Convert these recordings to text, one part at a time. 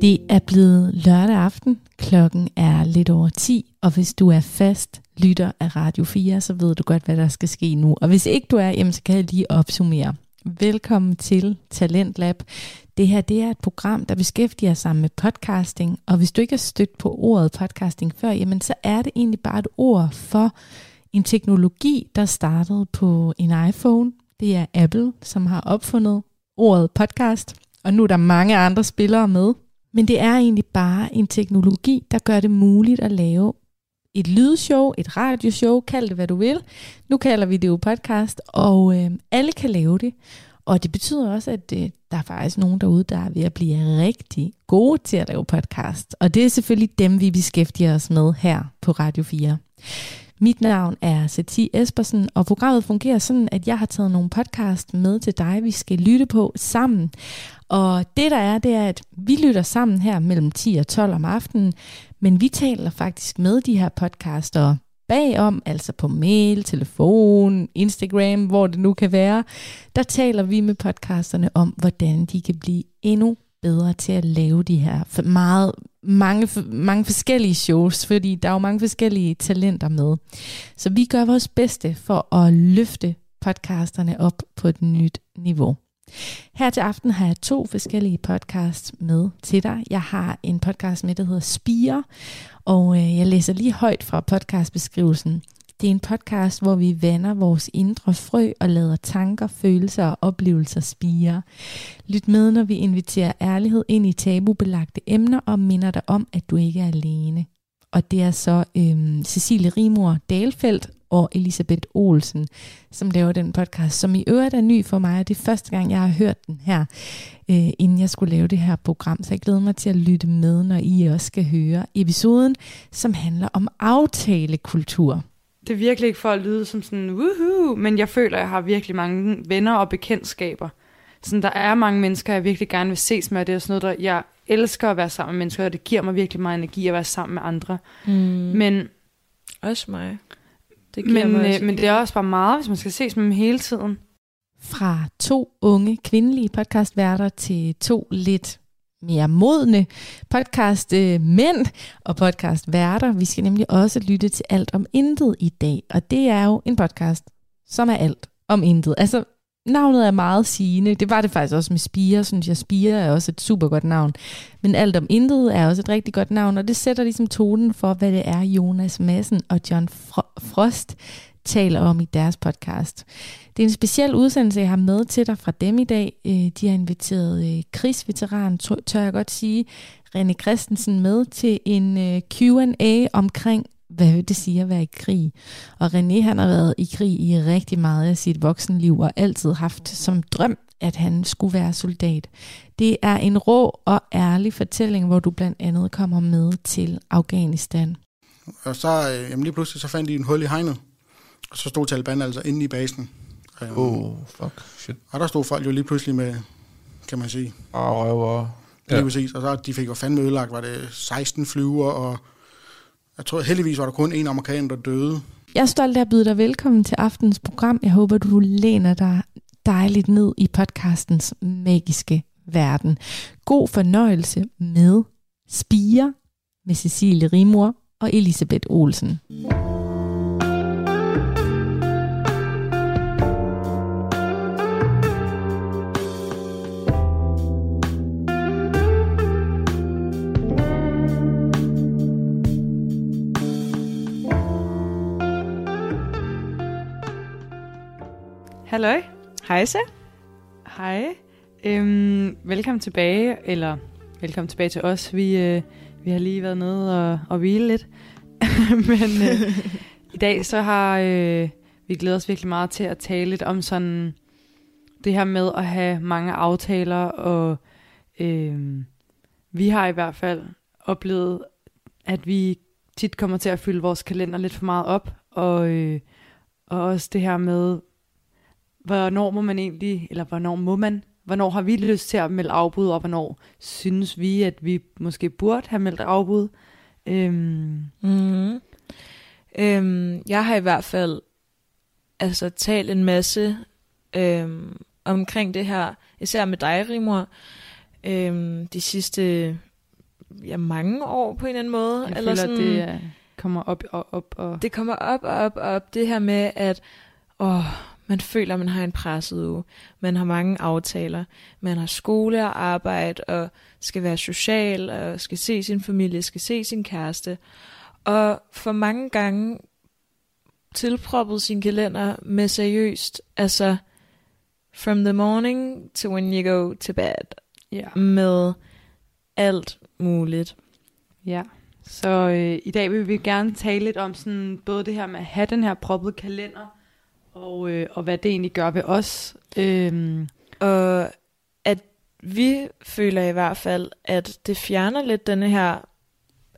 Det er blevet lørdag aften. Klokken er lidt over 10, og hvis du er fast lytter af Radio 4, så ved du godt, hvad der skal ske nu. Og hvis ikke du er, jamen, så kan jeg lige opsummere. Velkommen til Talentlab. Det her det er et program, der beskæftiger sig med podcasting, og hvis du ikke har stødt på ordet podcasting før, jamen så er det egentlig bare et ord for en teknologi, der startede på en iPhone. Det er Apple, som har opfundet ordet podcast, og nu er der mange andre spillere med. Men det er egentlig bare en teknologi, der gør det muligt at lave et lydshow, et radioshow, kald det hvad du vil. Nu kalder vi det jo podcast, og øh, alle kan lave det. Og det betyder også, at øh, der er faktisk nogen derude, der er ved at blive rigtig gode til at lave podcast. Og det er selvfølgelig dem, vi beskæftiger os med her på Radio 4. Mit navn er Sati Espersen, og programmet fungerer sådan, at jeg har taget nogle podcast med til dig, vi skal lytte på sammen. Og det der er, det er, at vi lytter sammen her mellem 10 og 12 om aftenen, men vi taler faktisk med de her podcaster bagom, altså på mail, telefon, Instagram, hvor det nu kan være, der taler vi med podcasterne om, hvordan de kan blive endnu bedre til at lave de her meget, mange, mange forskellige shows, fordi der er jo mange forskellige talenter med. Så vi gør vores bedste for at løfte podcasterne op på et nyt niveau. Her til aften har jeg to forskellige podcasts med til dig. Jeg har en podcast med, der hedder Spire, og øh, jeg læser lige højt fra podcastbeskrivelsen. Det er en podcast, hvor vi vander vores indre frø og lader tanker, følelser og oplevelser spire. Lyt med, når vi inviterer ærlighed ind i tabubelagte emner og minder dig om, at du ikke er alene. Og det er så øhm, Cecilie Rimor Dalfeldt og Elisabeth Olsen, som laver den podcast, som i øvrigt er ny for mig, og det er første gang, jeg har hørt den her, øh, inden jeg skulle lave det her program. Så jeg glæder mig til at lytte med, når I også skal høre episoden, som handler om aftalekultur. Det er virkelig ikke for at lyde som sådan, woohoo, men jeg føler, at jeg har virkelig mange venner og bekendtskaber. Sådan, der er mange mennesker, jeg virkelig gerne vil ses med, og det er sådan noget, der, jeg elsker at være sammen med mennesker, og det giver mig virkelig meget energi at være sammen med andre. Mm. Men, Også mig. Det giver men, mig øh, også men det er også bare meget, hvis man skal ses med dem hele tiden. Fra to unge kvindelige podcastværter til to lidt mere modne podcast øh, mænd og podcast værter. Vi skal nemlig også lytte til alt om intet i dag, og det er jo en podcast, som er alt om intet. Altså, navnet er meget sigende. Det var det faktisk også med Spire, synes jeg. Spire er også et super godt navn. Men alt om intet er også et rigtig godt navn, og det sætter ligesom tonen for, hvad det er, Jonas Madsen og John Fro- Frost taler om i deres podcast. Det er en speciel udsendelse, jeg har med til dig fra dem i dag. Øh, de har inviteret øh, krigsveteran, tør jeg godt sige, René Christensen med til en øh, Q&A omkring, hvad det sige at være i krig. Og René han har været i krig i rigtig meget af sit voksenliv og altid haft som drøm, at han skulle være soldat. Det er en rå og ærlig fortælling, hvor du blandt andet kommer med til Afghanistan. Og så øh, jamen lige pludselig så fandt de en hul i hegnet. Og så stod Taliban altså inde i basen. Øhm, Oh, fuck, shit. Og der stod folk jo lige pludselig med, kan man sige, Ah, røver. lige Ja. præcis. Og så de fik jo fandme ødelagt, var det 16 flyver, og jeg tror heldigvis var der kun en amerikaner, der døde. Jeg er stolt af at byde dig velkommen til aftens program. Jeg håber, du læner dig dejligt ned i podcastens magiske verden. God fornøjelse med Spire med Cecilie Rimor og Elisabeth Olsen. Halløj. Hej så. Hej. Øhm, velkommen tilbage, eller velkommen tilbage til os. Vi, øh, vi har lige været nede og, og hvile lidt. Men øh, i dag så har øh, vi glædet os virkelig meget til at tale lidt om sådan det her med at have mange aftaler, og øh, vi har i hvert fald oplevet, at vi tit kommer til at fylde vores kalender lidt for meget op, og, øh, og også det her med, hvornår må man egentlig, eller hvornår må man, hvornår har vi lyst til at melde afbud, og hvornår synes vi, at vi måske burde have meldt afbud. Øhm, Mm. Øhm, jeg har i hvert fald altså talt en masse øhm, omkring det her, især med dig, Rimor, øhm, de sidste ja, mange år på en eller anden måde. Jeg eller føler, sådan, det er, kommer op og op. Og... det kommer op og op og op. Det her med, at åh, man føler, man har en presset uge. Man har mange aftaler. Man har skole og arbejde, og skal være social, og skal se sin familie, skal se sin kæreste. Og for mange gange tilproppet sin kalender med seriøst, altså from the morning to when you go to bed, Ja. med alt muligt. ja. Så øh, i dag vil vi gerne tale lidt om sådan, både det her med at have den her proppet kalender, og, øh, og hvad det egentlig gør ved os. Øhm, Og at vi føler i hvert fald, at det fjerner lidt denne her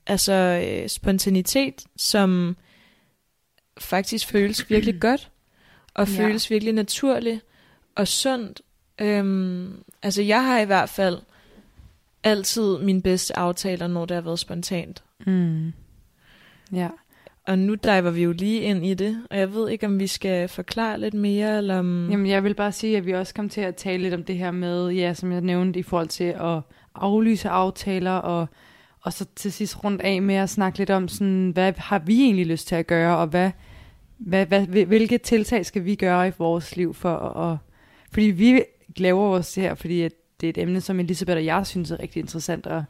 altså øh, spontanitet, som faktisk føles virkelig godt, og Ja. føles virkelig naturligt og sundt. Øhm, altså jeg har i hvert fald altid mine bedste aftaler, når det har været spontant. mm. Ja. Og nu diver vi jo lige ind i det, og jeg ved ikke, om vi skal forklare lidt mere, eller om... Jamen, jeg vil bare sige, at vi også kom til at tale lidt om det her med, ja, som jeg nævnte, i forhold til at aflyse aftaler, og, og så til sidst rundt af med at snakke lidt om, sådan, hvad har vi egentlig lyst til at gøre, og hvad, hvad, hvad, hvilke tiltag skal vi gøre i vores liv for at... Fordi vi laver også det her, fordi at det er et emne, som Elisabeth og jeg synes er rigtig interessant, og,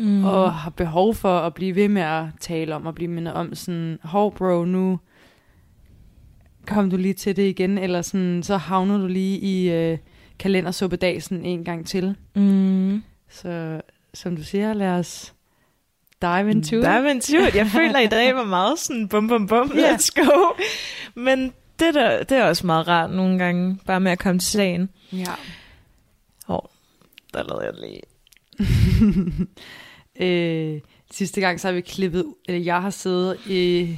mm. og har behov for at blive ved med at tale om, og blive mindet om sådan, hov bro, nu kom du lige til det igen, eller sådan, så havner du lige i øh, kalendersuppedagen en gang til. Mm. Så som du siger, lad os dive into it. Dive into it. Jeg føler, at i dag var meget sådan bum bum bum, Ja. let's go. Men det, der, det er også meget rart nogle gange, bare med at komme til sagen. Ja. Der lavede jeg lige. øh, sidste gang så har vi klippet, eller jeg har siddet i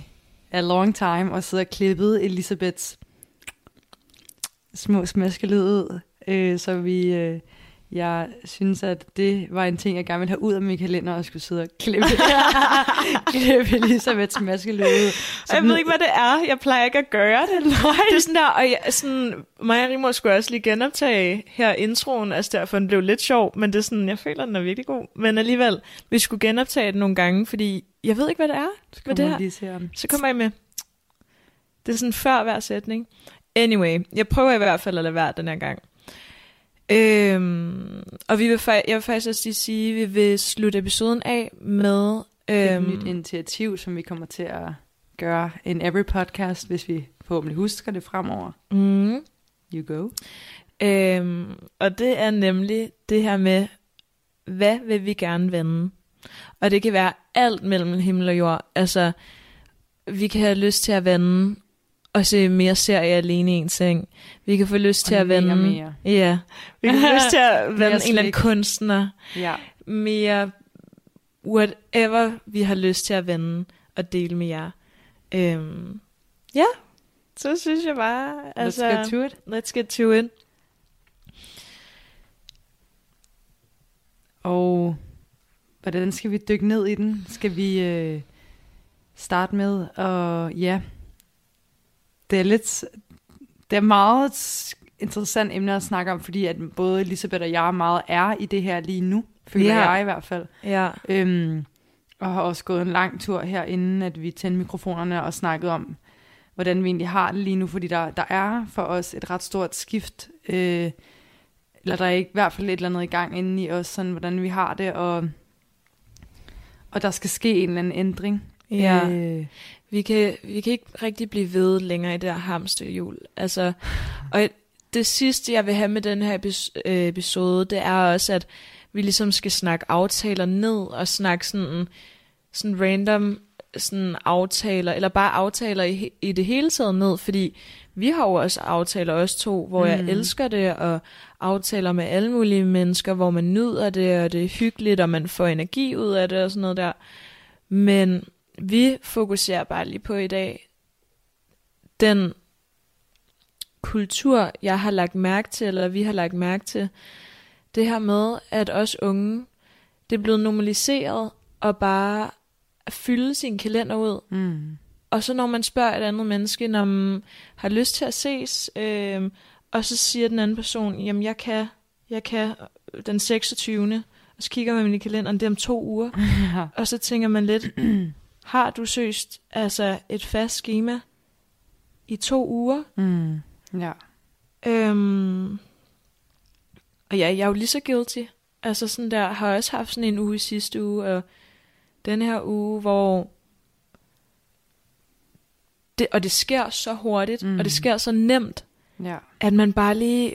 a long time og siddet og klippet Elisabeths små smaskelyde, øh, så vi, øh, jeg synes, at det var en ting, jeg gerne ville have ud af min kalender, og skulle sidde og klippe, klippe Elisabeths smaskelyde. Så jeg ved ikke, hvad det er. Jeg plejer ikke at gøre det. Nej. Det er sådan der, og jeg, sådan, mig og Rimor skulle også lige genoptage her introen, altså derfor den blev lidt sjov, men det er sådan, jeg føler, den er virkelig god. Men alligevel, vi skulle genoptage den nogle gange, fordi jeg ved ikke, hvad det er. Så kommer det jeg her? lige om. Så kommer I med. Det er sådan før hver sætning. Anyway, jeg prøver i hvert fald at lade være den her gang. Øhm, og vi vil, fa- jeg vil faktisk også lige sige, at vi vil slutte episoden af med... Et Øhm, nyt initiativ, som vi kommer til at gøre en every podcast, hvis vi forhåbentlig husker det fremover. mm, You go. øhm, og det er nemlig det her med, hvad vil vi gerne vende? Og det kan være alt mellem himmel og jord. Altså, vi kan have lyst til at vende og se mere serie alene i en seng. Vi kan få lyst til Og at mere vende... mere. Ja, vi kan få lyst til at vende en eller anden slik. kunstner. Ja. Mere whatever vi har lyst til at vende og dele med jer. Øhm, ja, så synes jeg bare, altså, Let's get to it. let's get to it. Og hvordan skal vi dykke ned i den? Skal vi øh, starte med og ja, det er lidt, det er meget interessant emne at snakke om, fordi at både Elisabeth og jeg meget er i det her lige nu, føler Ja. jeg i hvert fald. Ja, Øhm, og har også gået en lang tur her, inden at vi tændte mikrofonerne og snakket om, hvordan vi egentlig har det lige nu, fordi der, der er for os et ret stort skift, øh, eller der er ikke, i hvert fald et eller andet i gang inde i os, sådan hvordan vi har det, og, og der skal ske en eller anden ændring. ja. Øh, Vi kan, vi kan ikke rigtig blive ved længere i det her hamsterhjul. Altså, og det sidste, jeg vil have med den her øh, episode, det er også, at vi ligesom skal snakke aftaler ned, og snakke sådan, sådan random sådan aftaler, eller bare aftaler i, i det hele taget ned, fordi vi har jo også aftaler, os to, hvor mm. jeg elsker det, og aftaler med alle mulige mennesker, hvor man nyder det, og det er hyggeligt, og man får energi ud af det, og sådan noget der. Men vi fokuserer bare lige på i dag den kultur, jeg har lagt mærke til, eller vi har lagt mærke til, det her med, at os unge, det er blevet normaliseret at bare fylde sin kalender ud. mm, Og så når man spørger et andet menneske, når man har lyst til at ses, øh, og så siger den anden person, jamen jeg kan, jeg kan den 26. og så kigger man i kalenderen, det er om to uger, ja. og så tænker man lidt, har du søst altså et fast schema i to uger? Mm. Ja. Øhm, og ja, jeg er jo lige så guilty. Altså sådan der, har også haft sådan en uge i sidste uge, og den her uge, hvor det, og det sker så hurtigt, mm. Mm. og det sker så nemt, Ja. at man bare lige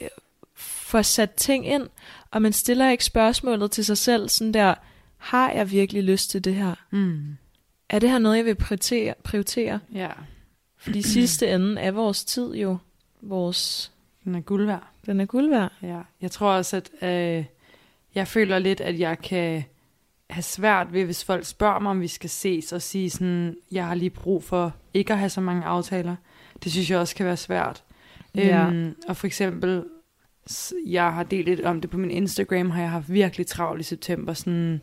får sat ting ind, og man stiller ikke spørgsmålet til sig selv, sådan der, har jeg virkelig lyst til det her? Mm. Er det her noget, jeg vil prioritere? prioritere? Ja. Fordi sidste ende er vores tid jo vores, Den er guld værd. den er guld værd. Ja. Jeg tror også, at øh, jeg føler lidt, at jeg kan have svært ved, hvis folk spørger mig, om vi skal ses, og sige sådan, jeg har lige brug for ikke at have så mange aftaler. Det synes jeg også kan være svært. Ja. Øhm, og for eksempel, jeg har delt lidt om det på min Instagram, har jeg haft virkelig travlt i september. Sådan,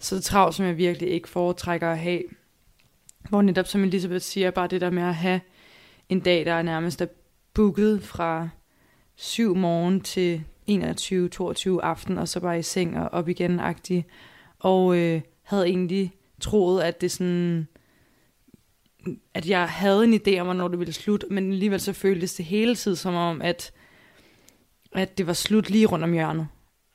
så travlt, som jeg virkelig ikke foretrækker at have. Hvor netop, som Elisabeth siger, bare det der med at have en dag, der er nærmest er booket fra 7 morgen til 21-22 aften, og så bare i seng og op igen agtig. Og øh, havde egentlig troet, at det sådan at jeg havde en idé om, hvornår det ville slutte, men alligevel så føltes det hele tiden som om, at, at det var slut lige rundt om hjørnet.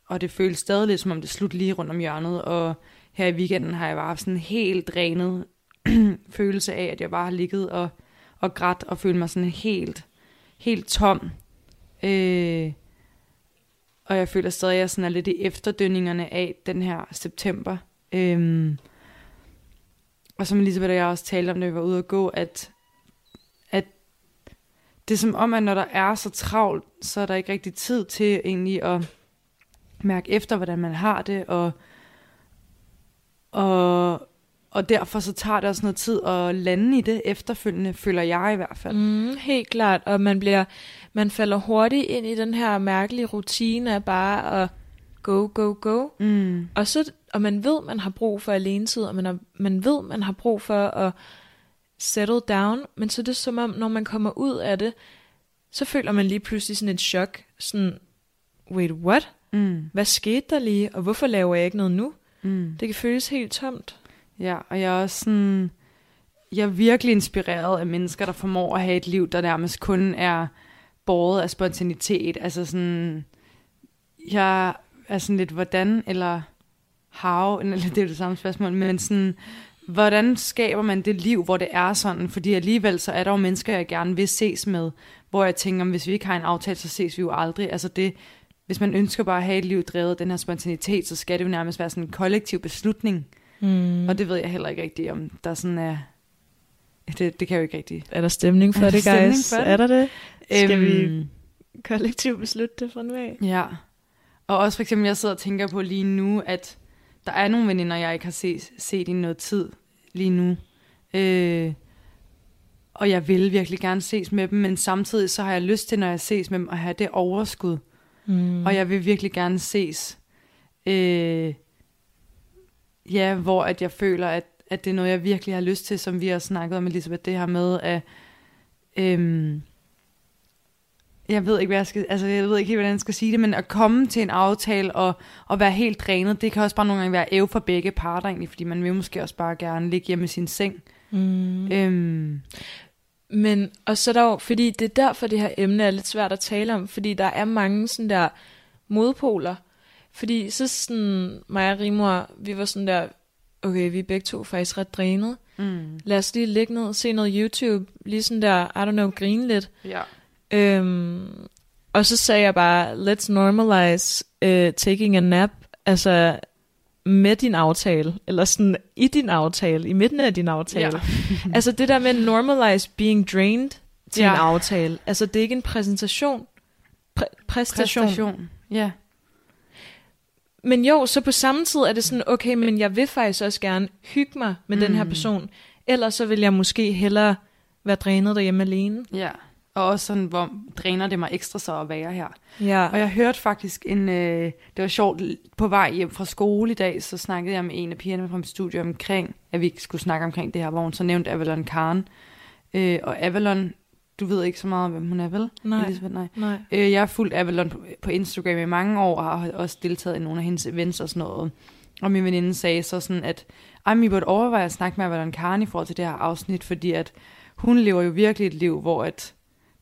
Og det føltes stadig lidt som om det slut lige rundt om hjørnet, og her i weekenden har jeg bare haft sådan en helt drænet følelse af, at jeg bare har ligget og, og grædt og følt mig sådan helt, helt tom. Øh, og jeg føler stadig, at jeg sådan er lidt i efterdønningerne af den her september. Øhm, og som Elisabeth og jeg også talte om, da vi var ude at gå, at, at det er som om, at når der er så travlt, så er der ikke rigtig tid til egentlig at mærke efter, hvordan man har det, og, og, og derfor så tager det også noget tid at lande i det efterfølgende, føler jeg i hvert fald. Mm, helt klart, og man bliver, man falder hurtigt ind i den her mærkelige rutine af bare at go, go, go. Mm. Og, så, og man ved, man har brug for alenetid, og man, har, man ved, man har brug for at settle down, men så er det som om, når man kommer ud af det, så føler man lige pludselig sådan et chok. Sådan, wait, what? Mm. Hvad skete der lige, og hvorfor laver jeg ikke noget nu? Mm. Det kan føles helt tomt. Ja, og jeg er også sådan, jeg er virkelig inspireret af mennesker, der formår at have et liv, der nærmest kun er båret af spontanitet. Altså sådan, jeg er sådan lidt, hvordan, eller how, eller det er det samme spørgsmål, men sådan, hvordan skaber man det liv, hvor det er sådan? Fordi alligevel så er der jo mennesker, jeg gerne vil ses med, hvor jeg tænker, hvis vi ikke har en aftale, så ses vi jo aldrig. Altså det, hvis man ønsker bare at have et liv drevet af den her spontanitet, så skal det jo nærmest være sådan en kollektiv beslutning. Mm. Og det ved jeg heller ikke rigtigt, om der sådan er... Det, det kan jeg jo ikke rigtig. Er der stemning for Er der det, stemning guys? for det? Er der det? Skal vi Øhm, kollektivt beslutte det fra nu af? Ja. Og også for eksempel, jeg sidder og tænker på lige nu, at der er nogle veninder, jeg ikke har set, set i noget tid lige nu. Øh, og jeg vil virkelig gerne ses med dem, men samtidig så har jeg lyst til, når jeg ses med dem, at have det overskud. Mm. Og jeg vil virkelig gerne ses. Øh, ja, hvor at jeg føler, at, at det er noget, jeg virkelig har lyst til, som vi har snakket om, Elisabeth, det her med, at øhm, jeg ved ikke, hvad jeg skal, altså jeg ved ikke helt, hvordan jeg skal sige det, men at komme til en aftale og, og være helt drænet, det kan også bare nogle gange være æv for begge parter egentlig, fordi man vil måske også bare gerne ligge hjemme i sin seng. Mm. Øhm, Men, og så er der jo, fordi det er derfor, det her emne er lidt svært at tale om, fordi der er mange sådan der modpoler. Fordi så sådan, mig og Rimor, vi var sådan der, okay, vi er begge to faktisk ret drænet. mm, Lad os lige ligge ned se noget YouTube, lige sådan der, I don't know, grine lidt. ja. Øhm, og så sagde jeg bare, let's normalize uh, taking a nap, altså med din aftale, eller sådan i din aftale, i midten af din aftale. Ja. altså det der med normalize being drained til Ja. en aftale. Altså det er ikke en præsentation. Præ- præstation. Præstation. Ja. Men jo, så på samme tid er det sådan, okay, men jeg vil faktisk også gerne hygge mig med mm. den her Mm. person. Ellers så vil jeg måske hellere være drænet derhjemme alene. Ja. Og også sådan, hvor dræner det mig ekstra så at være her. Ja. Og jeg hørte faktisk en, øh, det var sjovt, på vej hjem fra skole i dag, så snakkede jeg med en af pigerne fra mit studie omkring, at vi skulle snakke omkring det her, hvor hun så nævnte Avalon Khan. Øh, og Avalon du ved ikke så meget hvem hun er, vel? Nej. Elisabeth, nej. Nej. Øh, jeg har fulgt Avalon på, på Instagram i mange år, og har også deltaget i nogle af hendes events og sådan noget. Og min veninde sagde så sådan, at ej, vi burde overveje at snakke med Avalon Khan i forhold til det her afsnit, fordi at hun lever jo virkelig et liv, hvor at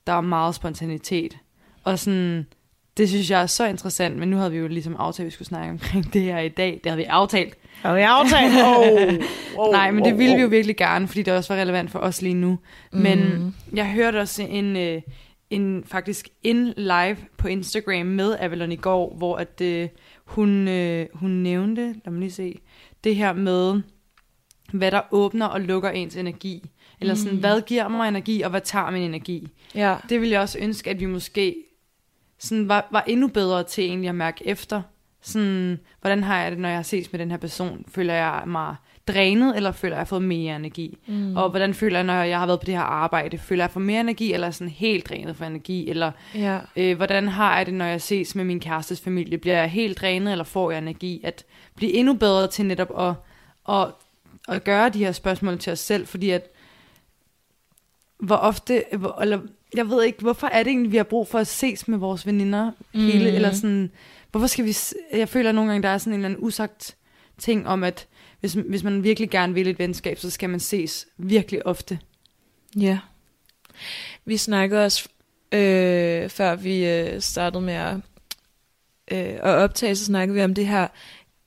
der er meget spontanitet. Og sådan, det synes jeg er så interessant, men nu havde vi jo ligesom aftalt, at vi skulle snakke omkring det her i dag. Det havde vi aftalt. Og jeg aftalt. Oh, oh, Nej, men det ville vi jo virkelig gerne, fordi det også var relevant for os lige nu. Men Mm. jeg hørte også en, øh, en faktisk en live på Instagram med Avalon i går, hvor at, øh, hun, øh, hun nævnte, lad mig lige se, det her med, hvad der åbner og lukker ens energi. Eller sådan, Mm. hvad giver mig energi, og hvad tager min energi? Ja. Det ville jeg også ønske, at vi måske sådan var, var endnu bedre til egentlig at mærke efter. Sådan, hvordan har jeg det, når jeg har ses med den her person? Føler jeg mig drænet, eller føler jeg, at jeg har fået mere energi? Mm. Og hvordan føler jeg, når jeg har været på det her arbejde? Føler jeg, at jeg får mere energi, eller er sådan helt drænet for energi? Eller Ja. øh, hvordan har jeg det, når jeg ses med min kærestes familie? Bliver jeg helt drænet, eller får jeg energi? At blive endnu bedre til netop at, at, at gøre de her spørgsmål til os selv, fordi at hvor ofte, hvor, eller jeg ved ikke, hvorfor er det egentlig, vi har brug for at ses med vores veninder hele, Mm. eller sådan, hvorfor skal vi, jeg føler nogle gange, der er sådan en eller anden usagt ting om, at hvis, hvis man virkelig gerne vil et venskab, så skal man ses virkelig ofte. Ja. Vi snakkede også, øh, før vi øh, startede med at, øh, at optage, så snakkede vi om det her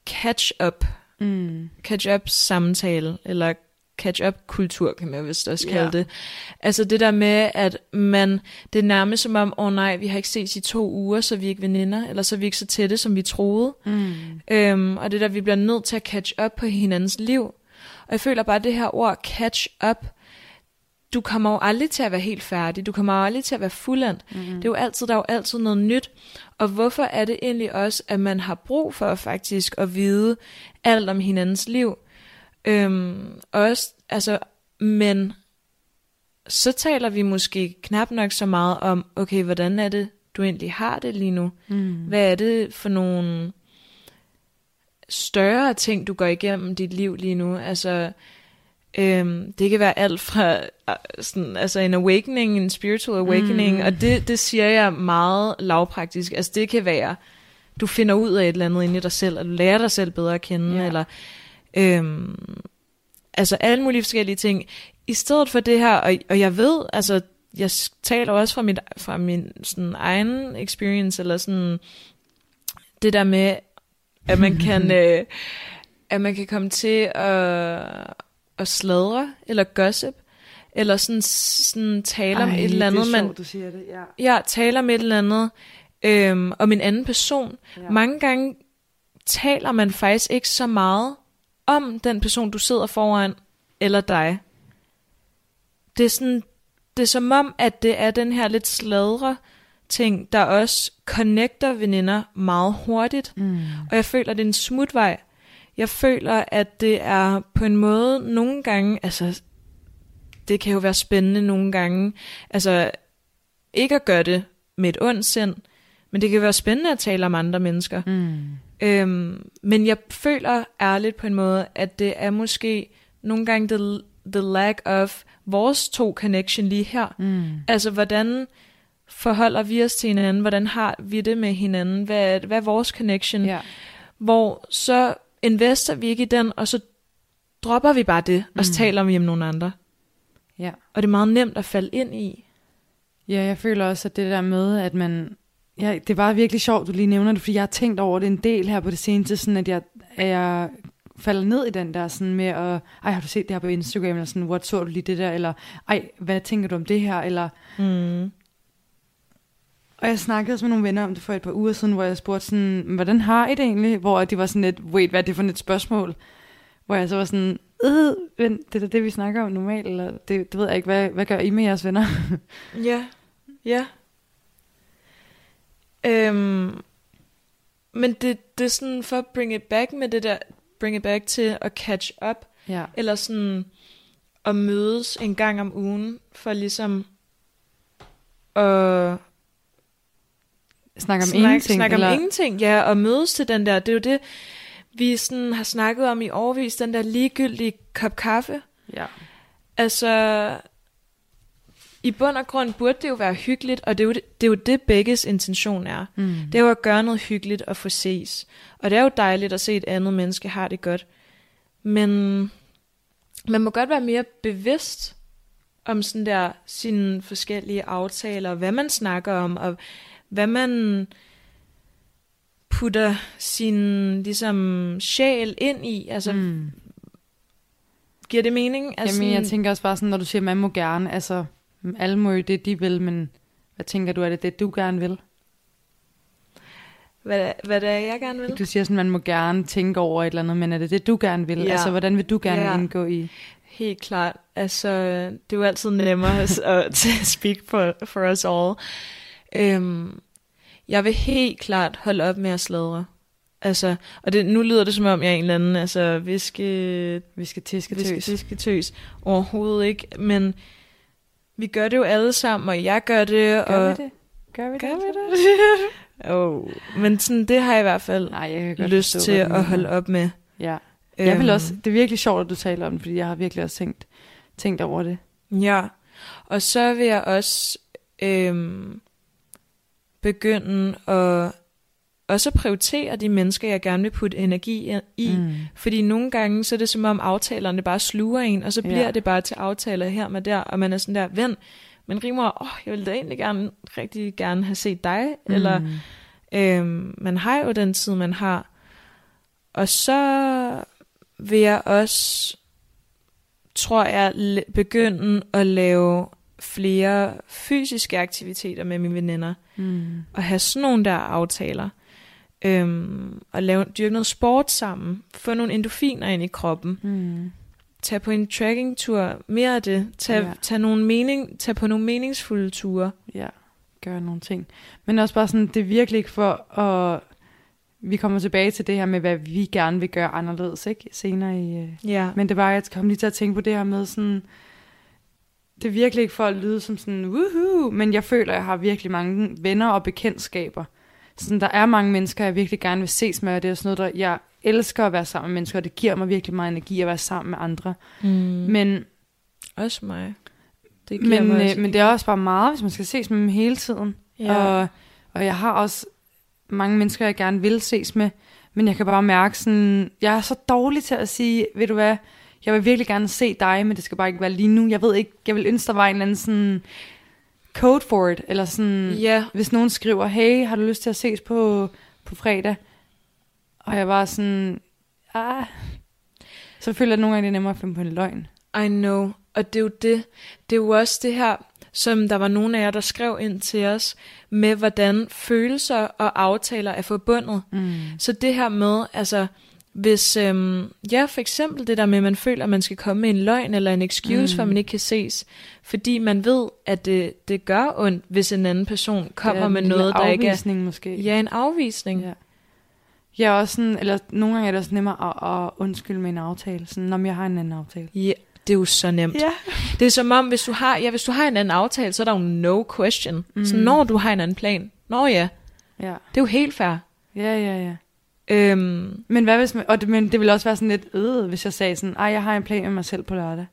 catch-up, Mm. catch-up samtale, eller catch-up kultur, kan man vist også kalde Ja. det. Altså det der med, at man, det er nærmest som om, åh oh, nej, vi har ikke set i to uger, så vi er ikke veninder, eller så er vi ikke så tætte, som vi troede. Mm. Øhm, og det der, vi bliver nødt til at catch up på hinandens liv. Og jeg føler bare, at det her ord catch up, du kommer jo aldrig til at være helt færdig. Du kommer jo aldrig til at være fuldendt. Mm. Det er jo altid, der er jo altid noget nyt. Og hvorfor er det egentlig også, at man har brug for faktisk at vide alt om hinandens liv? Øhm, også, altså, men så taler vi måske knap nok så meget om, okay, hvordan er det, du egentlig har det lige nu? Mm. Hvad er det for nogle større ting, du går igennem dit liv lige nu? Altså, øhm, det kan være alt fra øh, sådan, altså en awakening, en spiritual awakening, Mm. og det, det siger jeg meget lavpraktisk. Altså, det kan være, du finder ud af et eller andet inde i dig selv, og du lærer dig selv bedre at kende, Ja. eller øhm, altså alle mulige forskellige ting. I stedet for det her, og, og jeg ved, altså, jeg taler også fra, mit, fra min sådan, egen experience, eller sådan, det der med, at man kan, øh, at man kan komme til at, at sladre, eller gossip, eller sådan, sådan tale om Ej, et eller andet, det er man, sjovt, du siger det, ja. ja, taler om et eller andet, øhm, om en anden person. ja. Mange gange taler man faktisk ikke så meget om den person, du sidder foran, eller dig. Det er sådan, det er som om, at det er den her lidt sladre ting, der også connecter veninder meget hurtigt. Mm. Og jeg føler, det er en smutvej. Jeg føler, at det er på en måde nogle gange, altså, det kan jo være spændende nogle gange, altså, ikke at gøre det med et ondt sind, men det kan være spændende at tale om andre mennesker. Mm. Øhm, men jeg føler ærligt på en måde, at det er måske nogle gange the, the lack of vores to connection lige her. Mm. Altså, hvordan forholder vi os til hinanden? Hvordan har vi det med hinanden? Hvad er, hvad er vores connection? Ja. Hvor så invester vi ikke i den, og så dropper vi bare det, og så Mm. taler vi om nogle andre. ja. Og det er meget nemt at falde ind i. Ja, jeg føler også, at det der med, at man... Ja, det bare virkelig sjovt, du lige nævner det, fordi jeg har tænkt over det en del her på det seneste, sådan at jeg, at jeg falder ned i den der sådan med at, ej, har du set det her på Instagram, eller sådan, what så du lige det der, eller ej, hvad tænker du om det her, eller... Mm. Og jeg snakkede også med nogle venner om det for et par uger siden, hvor jeg spurgte sådan, hvordan har I det egentlig? Hvor de var sådan lidt, wait, hvad er det for et spørgsmål? Hvor jeg så var sådan, øh, vent, det er det, vi snakker om normalt, eller det, det ved jeg ikke, hvad, hvad gør I med jeres venner? Ja, ja. Øhm, men det, det er sådan for at bring it back med det der, bring it back til at catch up, ja. eller sådan at mødes en gang om ugen, for ligesom at Snakke om snak, ingenting, snakke eller... om ingenting, ja, og mødes til den der, det er jo det, vi sådan har snakket om i overvis, den der ligegyldige kop kaffe. Ja. Altså, i bund og grund burde det jo være hyggeligt, og det er jo det, det, er jo det begges intention er. Mm. Det er jo at gøre noget hyggeligt og få ses. Og det er jo dejligt at se et andet menneske har det godt. Men man må godt være mere bevidst om sådan der sine forskellige aftaler, hvad man snakker om, og hvad man putter sin ligesom sjæl ind i. Altså, mm. giver det mening? Altså, Jamen, jeg tænker også bare sådan, når du siger, man må gerne, altså, alle må jo det, de vil, men hvad tænker du, er det det, du gerne vil? hvad, hvad det er, jeg gerne vil? Du siger sådan, man må gerne tænke over et eller andet, men er det det, du gerne vil? Ja. Altså, hvordan vil du gerne Ja. indgå i? Helt klart. Altså, det er jo altid nemmere at, at speak for, for us all. Øhm, jeg vil helt klart holde op med at sladre. Altså, og det, nu lyder det som om, jeg er en eller anden, altså, viske, Vi skal tiske viske, tøs. visketøs. Overhovedet ikke, men vi gør det jo alle sammen, og jeg gør det, Gør og... vi det? Gør vi Gør det? vi det? oh, men sådan, det har jeg i hvert fald Nej, jeg kan lyst forstå, til at holde op med. Ja. Jeg vil Øhm, også, det er virkelig sjovt, at du taler om det, fordi jeg har virkelig også tænkt, tænkt over det. Ja, og så vil jeg også øhm, begynde at også at prioritere de mennesker, jeg gerne vil putte energi i. Mm. Fordi nogle gange, så er det som om aftalerne bare sluger en, og så Ja. bliver det bare til aftaler her med der, og man er sådan der, ven, men Rimor, åh, jeg ville da egentlig gerne, rigtig gerne have set dig, mm. eller. Øhm, man har jo den tid, man har. Og så vil jeg også, tror jeg, begynde at lave flere fysiske aktiviteter med mine veninder. Mm. Og have sådan nogle der aftaler. Øhm, og lave, dyrke noget sport sammen. Få nogle endorfiner ind i kroppen. Mm. Tag på en trekkingtur. Mere af det. Tag, Ja. tag, nogle mening, tag på nogle meningsfulde ture. Ja, gøre nogle ting. Men også bare sådan, det er virkelig ikke for at... Vi kommer tilbage til det her med, hvad vi gerne vil gøre anderledes, ikke? Senere i... øh, Ja. Men det var, jeg kom lige til at tænke på det her med sådan... Det er virkelig ikke for at lyde som sådan, woohoo, men jeg føler, at jeg har virkelig mange venner og bekendtskaber. Sådan, der er mange mennesker, jeg virkelig gerne vil ses med, og det er sådan noget, der, jeg elsker at være sammen med mennesker, og det giver mig virkelig meget energi at være sammen med andre. Mm. Men, Også mig. Det giver men, mig øh, også men det er også bare meget, hvis man skal ses med dem hele tiden. Ja. Og, og jeg har også mange mennesker, jeg gerne vil ses med, men jeg kan bare mærke sådan, jeg er så dårlig til at sige, ved du hvad, jeg vil virkelig gerne se dig, men det skal bare ikke være lige nu. Jeg ved ikke, jeg vil ønske, der var en eller anden sådan code for it, eller sådan, ja, hvis nogen skriver, hey, har du lyst til at ses på, på fredag? Og jeg var sådan, ah. Så føler jeg, nogle gange det er nemmere at finde på en løgn. I know. Og det er jo det. Det er jo også det her, som der var nogle af jer, der skrev ind til os, med hvordan følelser og aftaler er forbundet. Mm. Så det her med, altså, hvis, øhm, ja, for eksempel det der med, at man føler, at man skal komme med en løgn eller en excuse, mm. for at man ikke kan ses, fordi man ved, at det, det gør ondt, hvis en anden person kommer er med noget, der ikke er... afvisning måske. Ja, en afvisning. Ja. Jeg er også sådan, eller nogle gange er det også nemmere at, at undskylde med en aftale. Sådan, om jeg har en anden aftale. Ja, det er jo så nemt. Ja. Det er som om, hvis du har, ja, hvis du har en anden aftale, så er der jo no question. Mm. Så Mm. når du har en anden plan, nå ja, Ja, det er jo helt fair. ja, ja. ja. Øhm, Men hvad hvis man, og det, men det ville også være sådan lidt øh, hvis jeg sagde sådan, ej, jeg har en plan med mig selv på lørdag.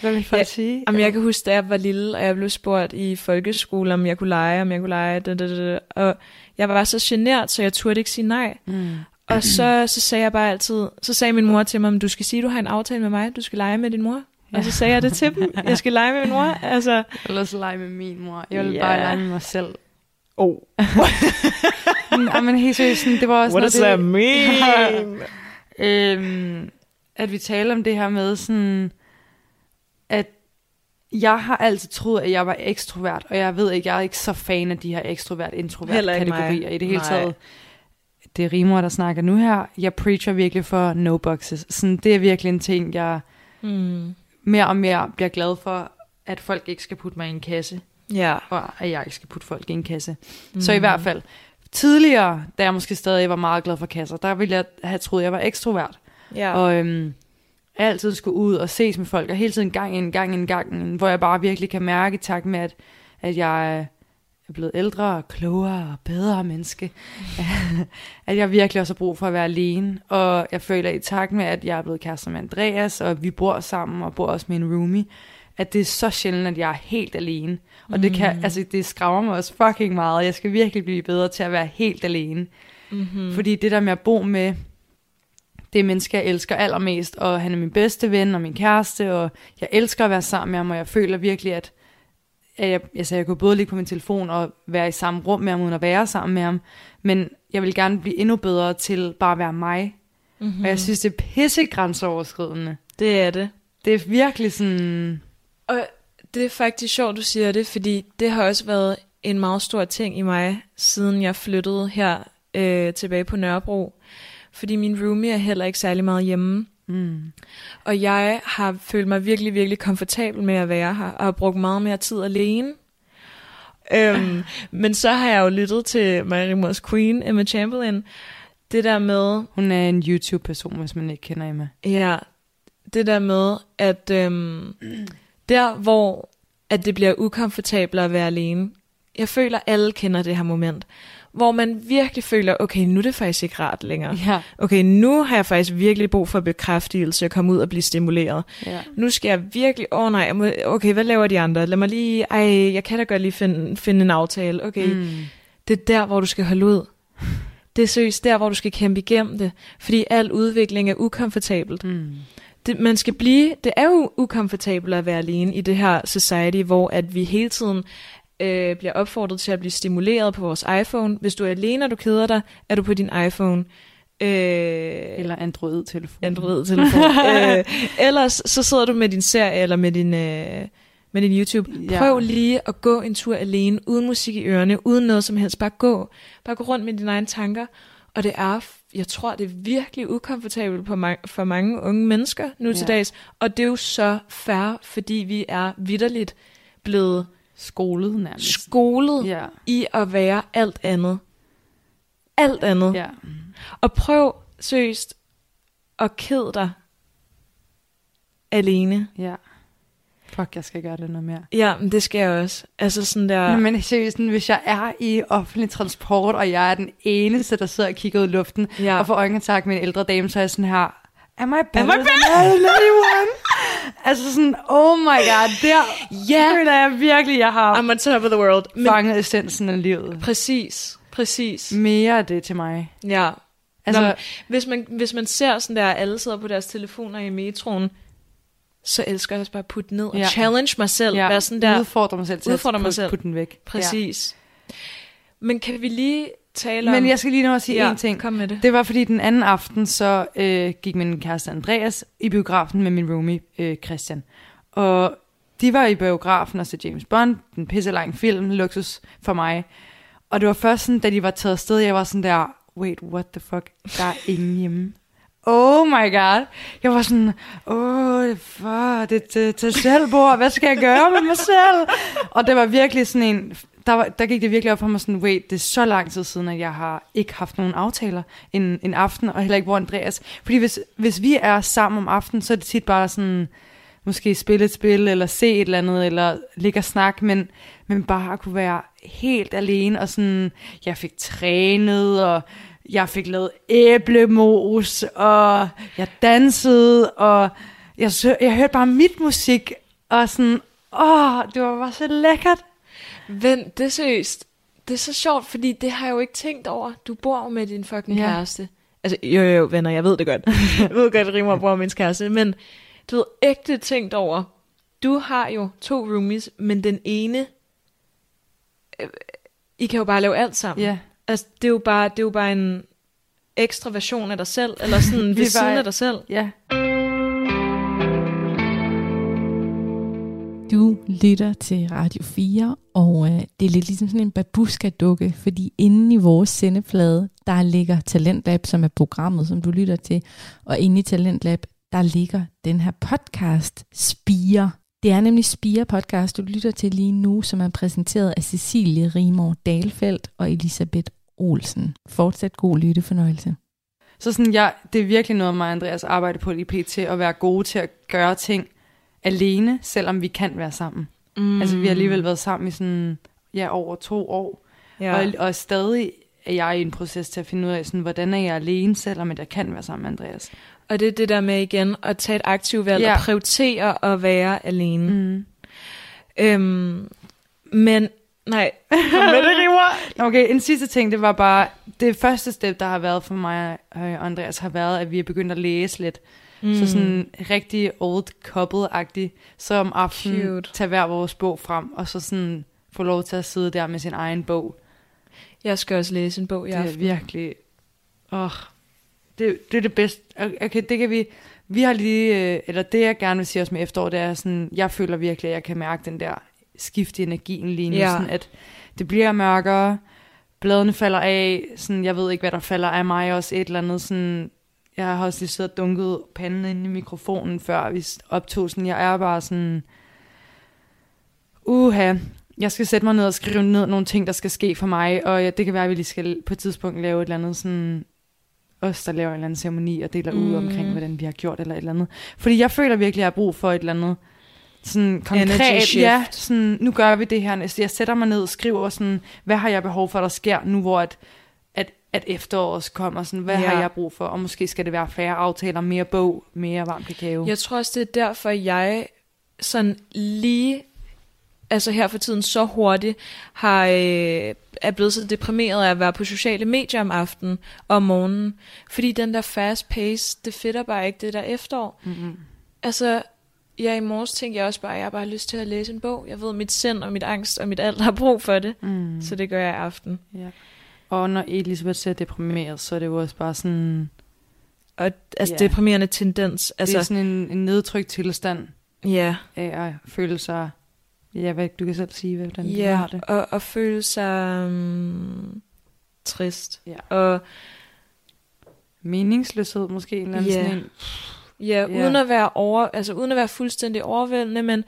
Hvad vil folk Ja, sige? Jamen, jeg kan huske, da jeg var lille, og jeg blev spurgt i folkeskole, om jeg kunne lege, om jeg kunne lege, da, da, da, og jeg var så genert, så jeg turde ikke sige nej. Mm. Og så, så sagde jeg bare altid, så sagde min mor til mig, "Men du skal sige, du har en aftale med mig, du skal lege med din mor. Og så sagde jeg det til dem, jeg skal lege med min mor. Altså, Eller så lege med min mor. Jeg vil Ja. bare lege med mig selv. Oh, Nej, men helt seriøst, sådan, det var også what does noget, that det- mean? øhm, at vi taler om det her med sådan, at jeg har altid troet, at jeg var ekstrovert, og jeg ved ikke, jeg er ikke så fan af de her ekstrovert-introvert Heller ikke mig. kategorier i det hele Nej. taget. Det er rimer, der snakker nu her. Jeg preacher virkelig for no boxes. Sådan, det er virkelig en ting, jeg Mm. mere og mere bliver glad for, at folk ikke skal putte mig i en kasse, Ja. og at jeg ikke skal putte folk i en kasse. Mm. Så i hvert fald, tidligere, da jeg måske stadig var meget glad for kasser, der ville jeg have troet, at jeg var ekstrovert. Ja. Og øhm, altid skulle ud og ses med folk, og hele tiden gang en gang en gang, hvor jeg bare virkelig kan mærke i takt med, at, at jeg er blevet ældre og klogere og bedre menneske, at jeg virkelig også har brug for at være alene. Og jeg føler i takt med, at jeg er blevet kærester med Andreas, og vi bor sammen og bor også med en roomie, at det er så sjældent, at jeg er helt alene. Og det, kan, altså, det skræmmer mig også fucking meget. Jeg skal virkelig blive bedre til at være helt alene. Mm-hmm. Fordi det der med at bo med det menneske, jeg elsker allermest, og han er min bedste ven og min kæreste, og jeg elsker at være sammen med ham, og jeg føler virkelig, at, at jeg, altså, jeg kunne både ligge på min telefon og være i samme rum med ham, uden at være sammen med ham, men jeg vil gerne blive endnu bedre til bare at være mig. Mm-hmm. Og jeg synes, det er pissegrænseoverskridende. det er det. Det er virkelig sådan... Og det er faktisk sjovt, du siger det, fordi det har også været en meget stor ting i mig, siden jeg flyttede her øh, tilbage på Nørrebro. Fordi min roomie er heller ikke særlig meget hjemme. Mm. Og jeg har følt mig virkelig, virkelig komfortabel med at være her, og har brugt meget mere tid alene. Øhm, men så har jeg jo lyttet til Mary Moores Queen, Emma Chamberlain. Det der med, Hun er en YouTube-person, hvis man ikke kender Emma. Ja, det der med, at øhm, der hvor at det bliver ukomfortabelt at være alene, jeg føler, alle kender det her moment, hvor man virkelig føler, okay, nu er det faktisk ikke rart længere. Ja. Okay, nu har jeg faktisk virkelig brug for bekræftelse og komme ud og blive stimuleret. ja. Nu skal jeg virkelig, åh oh, nej, må, okay, hvad laver de andre? Lad mig lige, ej, jeg kan da godt lige finde, finde en aftale. Okay. Mm. det er der, hvor du skal holde ud. Det er seriøst der, hvor du skal kæmpe igennem det, fordi al udvikling er ukomfortabelt. Mm. Det, man skal blive, det er jo ukomfortabelt at være alene i det her society, hvor at vi hele tiden øh, bliver opfordret til at blive stimuleret på vores iPhone. Hvis du er alene, og du keder dig, er du på din iPhone. Øh, Eller Android-telefon. Android-telefon. øh, ellers så sidder du med din serie eller med din, øh, med din YouTube. Ja. Prøv lige at gå en tur alene, uden musik i ørerne, uden noget som helst. Bare gå. Bare gå rundt med dine egne tanker. Og det er, jeg tror, det er virkelig ukomfortabelt på ma- for mange unge mennesker nu til Ja. dags. Og det er jo så fair, fordi vi er vidderligt blevet Skolet nærmest. skolet Ja. i at være alt andet. Alt andet. ja. Og prøv seriøst at kede dig alene. Ja. Fuck, jeg skal gøre det noget mere. Ja, men det skal jeg også. Altså sådan der... Men seriøst, sådan, hvis jeg er i offentlig transport, og jeg er den eneste, der sidder og kigger ud i luften, ja. og får øjenkontakt med en ældre dame, så er jeg sådan her, am I better Am I than anyone? altså sådan, oh my god, der Ja. føler jeg virkelig, jeg har I'm on top of the world. Men fanget essensen af livet. præcis, præcis. Mere af det til mig. Ja. Altså, Nå, hvis, man, hvis man ser sådan der, alle sidder på deres telefoner i metroen, så elsker jeg også bare at putte ned og Ja. challenge mig selv. Ja. Være sådan der, udfordre mig selv til Udfordre at mig putte, selv. putte den væk. præcis. Men kan vi lige tale Ja. om... Men jeg skal lige nå at sige ja, en ting. kom med det. Det var fordi den anden aften, så øh, gik min kæreste Andreas i biografen med min roomie øh, Christian. Og de var i biografen og så James Bond, den pisse lang film, luksus for mig. Og det var først sådan, da de var taget afsted, jeg var sådan der, wait, what the fuck, der er ingen hjemme. Oh my god. Jeg var sådan, åh, oh, fuck, det er til, til selvbord, hvad skal jeg gøre med mig selv? Og det var virkelig sådan en, der, var, der gik det virkelig op for mig sådan, wait, det er så lang tid siden, at jeg har ikke haft nogen aftaler en, en aften, og heller ikke hvor Andreas. Fordi hvis, hvis vi er sammen om aftenen, så er det tit bare sådan, måske spille et spil, eller se et eller andet, eller ligge og snakke, men, men bare at kunne være helt alene, og sådan, jeg fik trænet, og jeg fik lavet æblemos, og jeg dansede, og jeg, jeg hørte bare mit musik, og sådan, åh, det var bare så lækkert. Vent, det er seriøst. Det er så sjovt, fordi det har jeg jo ikke tænkt over. Du bor jo med din fucking Ja. kæreste. Altså, jo, jo, venner, jeg ved det godt. jeg ved godt, at Rimmer bor med min kæreste. Men du ved, ægte tænkt over. Du har jo to roomies, men den ene... Øh, I kan jo bare lave alt sammen. Ja, Altså, det er jo bare, det er jo bare en ekstra version af dig selv, eller sådan ved siden af dig selv. ja. Du lytter til Radio 4, og øh, det er lidt ligesom sådan en babuska-dukke, fordi inde i vores sendeplade, der ligger Talentlab, som er programmet, som du lytter til, og inde i Talentlab, der ligger den her podcast, Spire. Det er nemlig Spire podcast, du lytter til lige nu, som er præsenteret af Cecilie Rimor Dalfeldt og Elisabeth Olsen. Fortsat god lyttefornøjelse. Så sådan, jeg, det er virkelig noget, mig og Andreas arbejder på i PT, at være gode til at gøre ting alene, selvom vi kan være sammen. Mm. Altså, vi har alligevel været sammen i sådan, ja, over to år. Ja. Og, og stadig er jeg i en proces til at finde ud af, sådan, hvordan er jeg alene, selvom jeg kan være sammen med Andreas. Og det er det der med igen at tage et aktivt valg Ja. og prioritere at være alene. Mm. Øhm, men, nej, med det river. Okay, en sidste ting, det var bare, det første step, der har været for mig og Andreas, har været, at vi er begyndt at læse lidt. Mm. Så sådan rigtig old couple-agtigt. Så om aftenen Cute. tage hver vores bog frem, og så sådan få lov til at sidde der med sin egen bog. Jeg skal også læse en bog i Det er aften. virkelig... Åh, det, det er det bedste. Okay, det kan vi... Vi har lige... øh, Eller det, jeg gerne vil sige også med efterår, det er sådan... Jeg føler virkelig, at jeg kan mærke den der skift i energien lige nu. Ja. Sådan at det bliver mørkere. Bladene falder af. Sådan, jeg ved ikke, hvad der falder af mig også. Et eller andet sådan... Jeg har også lige siddet og dunket panden ind i mikrofonen, før vi optog. Sådan, jeg er bare sådan... Uha, jeg skal sætte mig ned og skrive ned nogle ting, der skal ske for mig, og ja, det kan være, at vi lige skal på et tidspunkt lave et eller andet sådan, os der laver en eller anden ceremoni og deler mm. ud omkring, hvordan vi har gjort eller et eller andet. Fordi jeg føler virkelig, at jeg har brug for et eller andet sådan konkret, shift. ja, sådan, nu gør vi det her næste. Jeg sætter mig ned og skriver sådan, hvad har jeg behov for, der sker nu, hvor at, at, at efteråret kommer, sådan, hvad Ja. har jeg brug for, og måske skal det være flere aftaler, mere bog, mere varm kakao. Jeg tror også, det er derfor, jeg sådan lige, altså her for tiden så hurtigt, har, øh, er blevet så deprimeret af at være på sociale medier om aftenen og om morgenen. Fordi den der fast pace, det fedter bare ikke det der efterår. Mm-hmm. Altså, ja, i morges tænkte jeg også bare, at jeg har bare lyst til at læse en bog. Jeg ved, mit sind og mit angst og mit alt har brug for det. Mm. Så det gør jeg i aften. Ja. Og når Elisabeth ser deprimeret, så er det jo også bare sådan, Og altså, Ja. deprimerende tendens. altså, det er Altså, sådan en, en nedtrykt tilstand ja. af at føle sig, ja, hvad, du kan selv sige, hvordan du Ja, har det. og, og føle sig um, trist. Ja. Og Meningsløshed måske, en eller anden Ja. sådan en. Ja, Ja. uden at være over, altså uden at være fuldstændig overvældende, men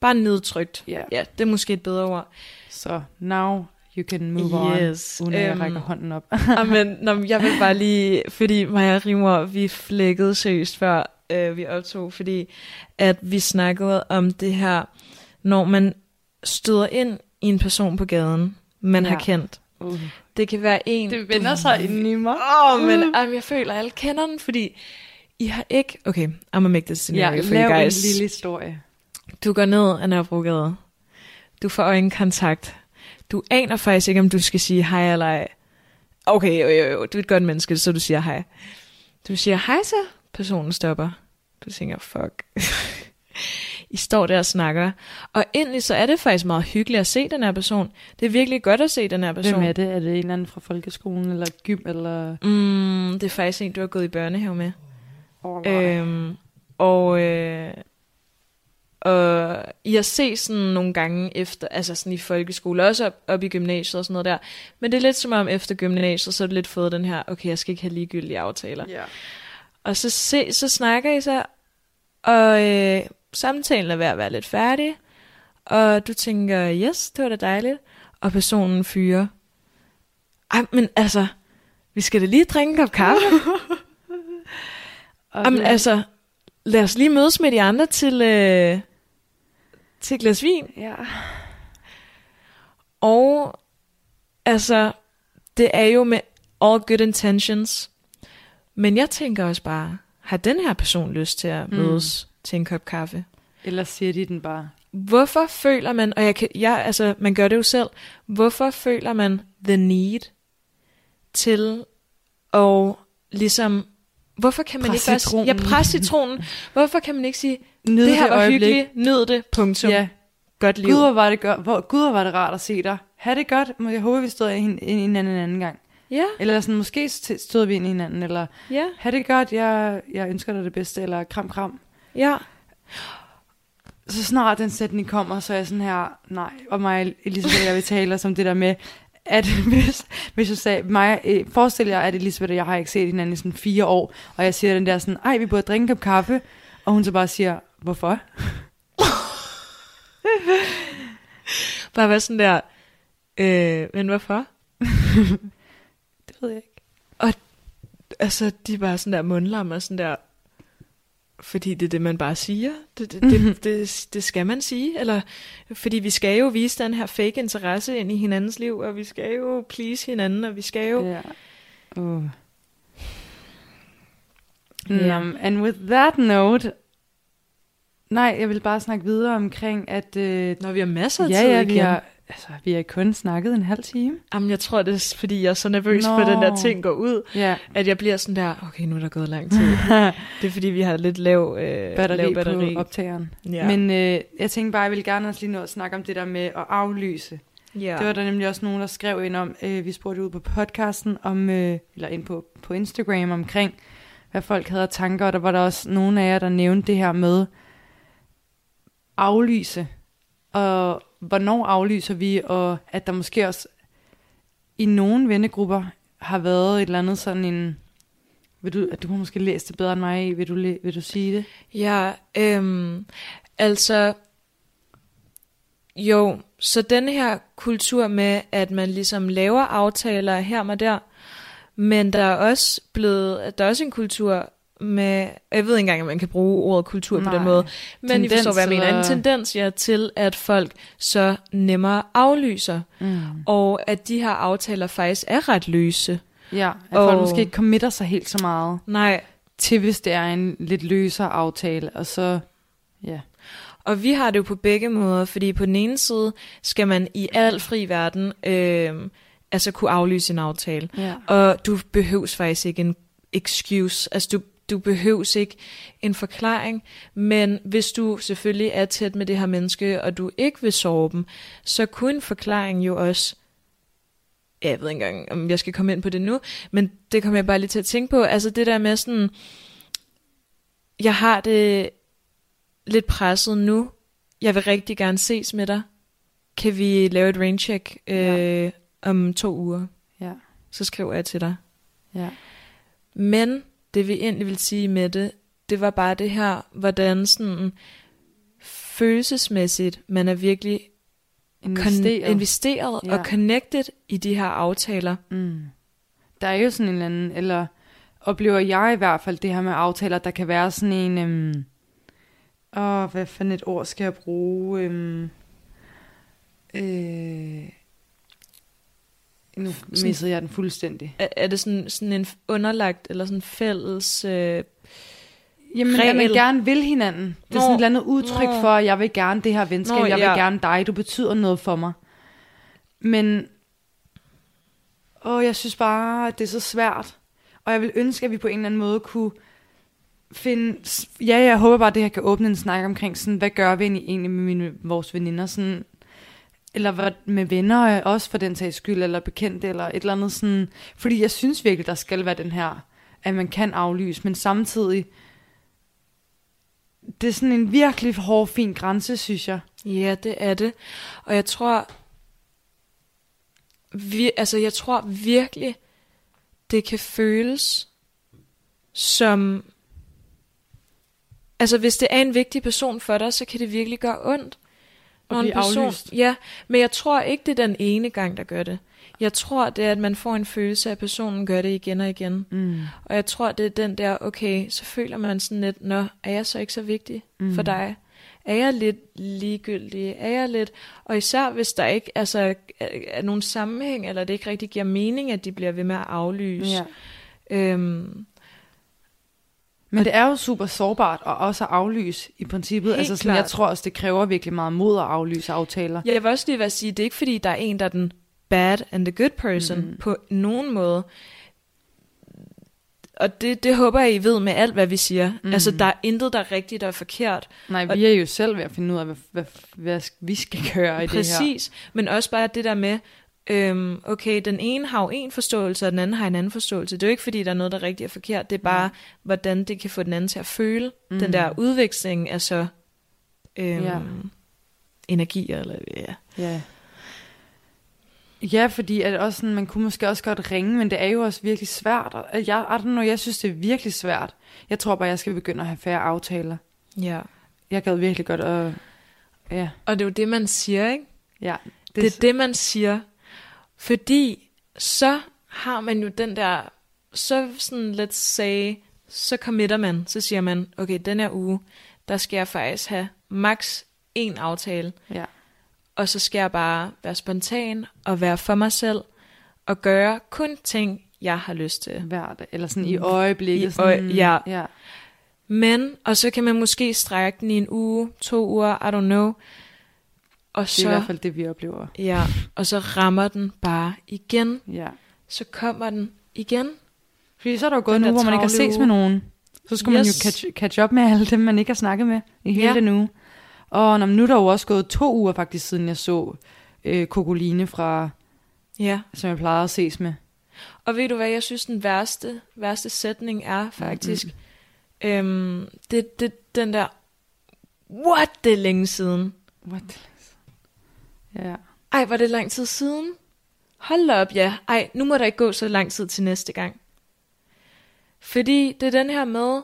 bare nedtrykt. Ja. Ja, det er måske et bedre ord. Så now you can move on, Yes. uden at jeg Øhm, rækker hånden op. Amen, nå, men jeg vil bare lige, fordi Maja Rimmer, vi flækkede seriøst før øh, vi optog, fordi at vi snakkede om det her, når man støder ind i en person på gaden, man ja. har kendt. Uh. Det kan være en, Det vender sig ind i mig. Åh, oh, men um, jeg føler, at alle kender den, fordi I har ikke... Okay, I'm gonna make this Ja, scenario for lav you en guys. lille historie. Du går ned ad Nørrebrogade. Du får øjenkontakt. Du aner faktisk ikke, om du skal sige hej eller ej. Okay, jo, jo, jo, du er et godt menneske, så du siger hej. Du siger hej så, personen stopper. Du tænker, fuck. I står der og snakker. Og endelig så er det faktisk meget hyggeligt at se den her person. Det er virkelig godt at se den her person. Hvem er det? Er det en eller anden fra folkeskolen, eller gym, eller... Mm, det er faktisk en, du har gået i børnehave med. Oh, Øhm, og, øh, og I har set sådan nogle gange efter, altså sådan i folkeskole, også op, op i gymnasiet og sådan noget der. Men det er lidt som om efter gymnasiet, så er det lidt fået den her, okay, jeg skal ikke have ligegyldige aftaler. Ja. Og så, se, så snakker I så, og øh, samtalen er ved at være lidt færdig, og du tænker, yes, det var da dejligt, og personen fyrer. Ej, men altså, vi skal da lige drikke en kop kaffe. Og Jamen altså, lad os lige mødes med de andre til, øh, til et glas vin. Ja. Og altså, det er jo med all good intentions. Men jeg tænker også bare, har den her person lyst til at Mm. mødes til en kop kaffe? Eller siger de den bare? Hvorfor føler man, og jeg kan, jeg, altså, man gør det jo selv, hvorfor føler man the need til at ligesom, hvorfor kan man Pres ikke bare citronen. ja, presse citronen, hvorfor kan man ikke sige, Nyd det her var øjeblik. hyggeligt, nyd det, punktum, Ja. godt liv. Gud, hvor var det godt. Hvor, Gud, hvor var det rart at se dig. Ha' det godt. Jeg håber, vi stod ind i hinanden en anden gang. Ja, Eller sådan, måske st- stod vi ind i hinanden. Eller, ja, ha' det godt. Jeg, jeg ønsker dig det bedste. Eller kram, kram. ja. Så snart den sætning kommer, så er jeg sådan her, nej. Og mig, Elisabeth, jeg vil tale om det der med, at hvis, hvis jeg sagde, mig, øh, forestil jer, at Elisabeth og jeg har ikke set hinanden i sådan fire år, og jeg siger den der sådan, ej, vi burde drikke en kop kaffe, og hun så bare siger, hvorfor? Bare være sådan der, øh, men hvorfor? Det ved jeg ikke. Altså, de er bare sådan der mundlam og sådan der, fordi det er det, man bare siger. Det, det, det, det, det skal man sige. Eller fordi vi skal jo vise den her fake interesse ind i hinandens liv, og vi skal jo please hinanden, og vi skal jo... Ja. Uh. Ja. Um, and with that note, nej, jeg vil bare snakke videre omkring, at øh, Når vi har masser af ja, tid ja, igen. vi har, altså, vi har kun snakket en halv time. Jamen, jeg tror, det er, fordi jeg er så nervøs Nå. for, den der ting går ud, Ja, at jeg bliver sådan der, okay, nu er der gået lang tid. det er fordi, vi har lidt lav, øh, batteri, lav batteri. på optageren. Ja. Men øh, jeg tænkte bare, jeg ville gerne også lige nå at snakke om det der med at aflyse. ja. Det var der nemlig også nogen, der skrev ind om, øh, vi spurgte ud på podcasten, om, øh, eller ind på, på Instagram omkring, hvad folk havde af tanker, og der var der også nogen af jer, der nævnte det her med aflyse, og hvornår aflyser vi, og at der måske også i nogle vennegrupper har været et eller andet sådan en, vil du, at du har måske læst det bedre end mig, vil du, vil du sige det? Ja, øhm, altså, jo, så den her kultur med, at man ligesom laver aftaler her og der, men der er også blevet, der er også en kultur med, jeg ved ikke engang, om man kan bruge ordet kultur Nej. på den måde, men tendens, I forstår, hvad jeg mener, en tendens ja, til, at folk så nemmere aflyser, Mm. og at de her aftaler faktisk er ret løse. Ja, at folk Og- måske ikke committer sig helt så meget. Nej, til hvis det er en lidt løsere aftale, og så, ja. Og vi har det jo på begge måder, fordi på den ene side skal man i al fri verden øh, altså kunne aflyse en aftale. ja. Og du behøves faktisk ikke en excuse. Altså du, du behøves ikke en forklaring. Men hvis du selvfølgelig er tæt med det her menneske, og du ikke vil sove dem, så kunne en forklaring jo også Ja, jeg ved ikke engang, om jeg skal komme ind på det nu, men det kommer jeg bare lige til at tænke på. Altså det der med sådan, jeg har det lidt presset nu. Jeg vil rigtig gerne ses med dig. Kan vi lave et raincheck øh, Ja. om to uger? Ja. Så skriver jeg til dig. Ja. Men det vi egentlig vil sige med det, det var bare det her, hvordan sådan følelsesmæssigt man er virkelig Investeret. Con- investeret Ja. og connected i de her aftaler. Mm. Der er jo sådan en eller anden, eller oplever jeg i hvert fald det her med aftaler, der kan være sådan en, øhm, åh, hvad for et ord skal jeg bruge? Øhm, øh, nu missede jeg den fuldstændig. Er, er det sådan, sådan en underlagt eller sådan fælles... Øh, Jamen, at man Regel. gerne vil hinanden. Det er Nå. sådan et eller andet udtryk Nå. for, at jeg vil gerne det her venskab, Nå, jeg vil ja. gerne dig, du betyder noget for mig. Men, åh, jeg synes bare, at det er så svært. Og jeg vil ønske, at vi på en eller anden måde kunne finde... Ja, jeg håber bare, at det her kan åbne en snak omkring, sådan, hvad gør vi egentlig med mine, vores veninder? Sådan, eller med venner øh, også for den sags skyld, eller bekendt, eller et eller andet sådan. Fordi jeg synes virkelig, der skal være den her, at man kan aflyse, men samtidig, det er sådan en virkelig hård, fin grænse, synes jeg. ja, det er det. Og jeg tror... Vi, altså, jeg tror virkelig, det kan føles som... Altså, hvis det er en vigtig person for dig, så kan det virkelig gøre ondt. At blive aflyst. Ja, men jeg tror ikke, det er den ene gang, der gør det. Jeg tror, det er, at man får en følelse af, at personen gør det igen og igen. Mm. Og jeg tror, det er den der, okay, så føler man sådan lidt, nå, er jeg så ikke så vigtig mm. for dig? Er jeg lidt ligegyldig? Er jeg lidt... Og især hvis der ikke altså, er, er nogen sammenhæng, eller det ikke rigtig giver mening, at de bliver ved med at aflyse. Ja. Øhm, Men det er jo super sårbart at også at aflyse i princippet. Helt altså sådan, jeg tror også, det kræver virkelig meget mod at aflyse aftaler. jeg vil også lige være at sige, det er ikke fordi, der er en, der er den bad and the good person mm. på nogen måde. Og det, det håber jeg, I ved med alt, hvad vi siger. Mm. Altså, der er intet, der er rigtigt og forkert. Nej, vi er jo selv ved at finde ud af, hvad, hvad, hvad vi skal gøre i det her. Præcis, men også bare det der med, øhm, okay, den ene har jo en forståelse, og den anden har en anden forståelse. Det er jo ikke, fordi der er noget, der er rigtigt og forkert. Det er bare, mm. hvordan det kan få den anden til at føle. Mm. Den der udveksling er så øhm, Ja. energier, eller ja. Ja. Ja, fordi at også sådan, man kunne måske også godt ringe, men det er jo også virkelig svært. Jeg, I don't know, jeg synes, det er virkelig svært. Jeg tror bare, jeg skal begynde at have færre aftaler. ja. Jeg gad virkelig godt at... Ja, Og det er jo det, man siger, ikke? ja. Det, det er det, man siger. Fordi så har man jo den der, så sådan, let's say, så committer man, så siger man, okay, den her uge, der skal jeg faktisk have max en aftale, Ja. og så skal jeg bare være spontan og være for mig selv, og gøre kun ting, jeg har lyst til. Hver dag, eller sådan i øjeblikket. I sådan, øje- ja. ja. Men, og så kan man måske strække den i en uge, to uger, I don't know. Og Det er i så, hvert fald det, vi oplever. ja, og så rammer den bare igen. Ja. Så kommer den igen. Fordi så er der jo gået Den en uge, der hvor man ikke har ses uge. med nogen. Så skulle yes. man jo catch, catch up med alle dem, man ikke har snakket med i hele Ja. den uge. Og nå, men nu er der jo også gået to uger faktisk, siden jeg så øh, Kokoline fra, Ja. som jeg plejede at ses med. Og ved du hvad, jeg synes den værste, værste sætning er faktisk, mm-hmm. øhm, det, det, den der, what, det er længe siden. What? Ja. Ej, var det lang tid siden? Hold op, ja. Ej, nu må der ikke gå så lang tid til næste gang. Fordi det er den her med,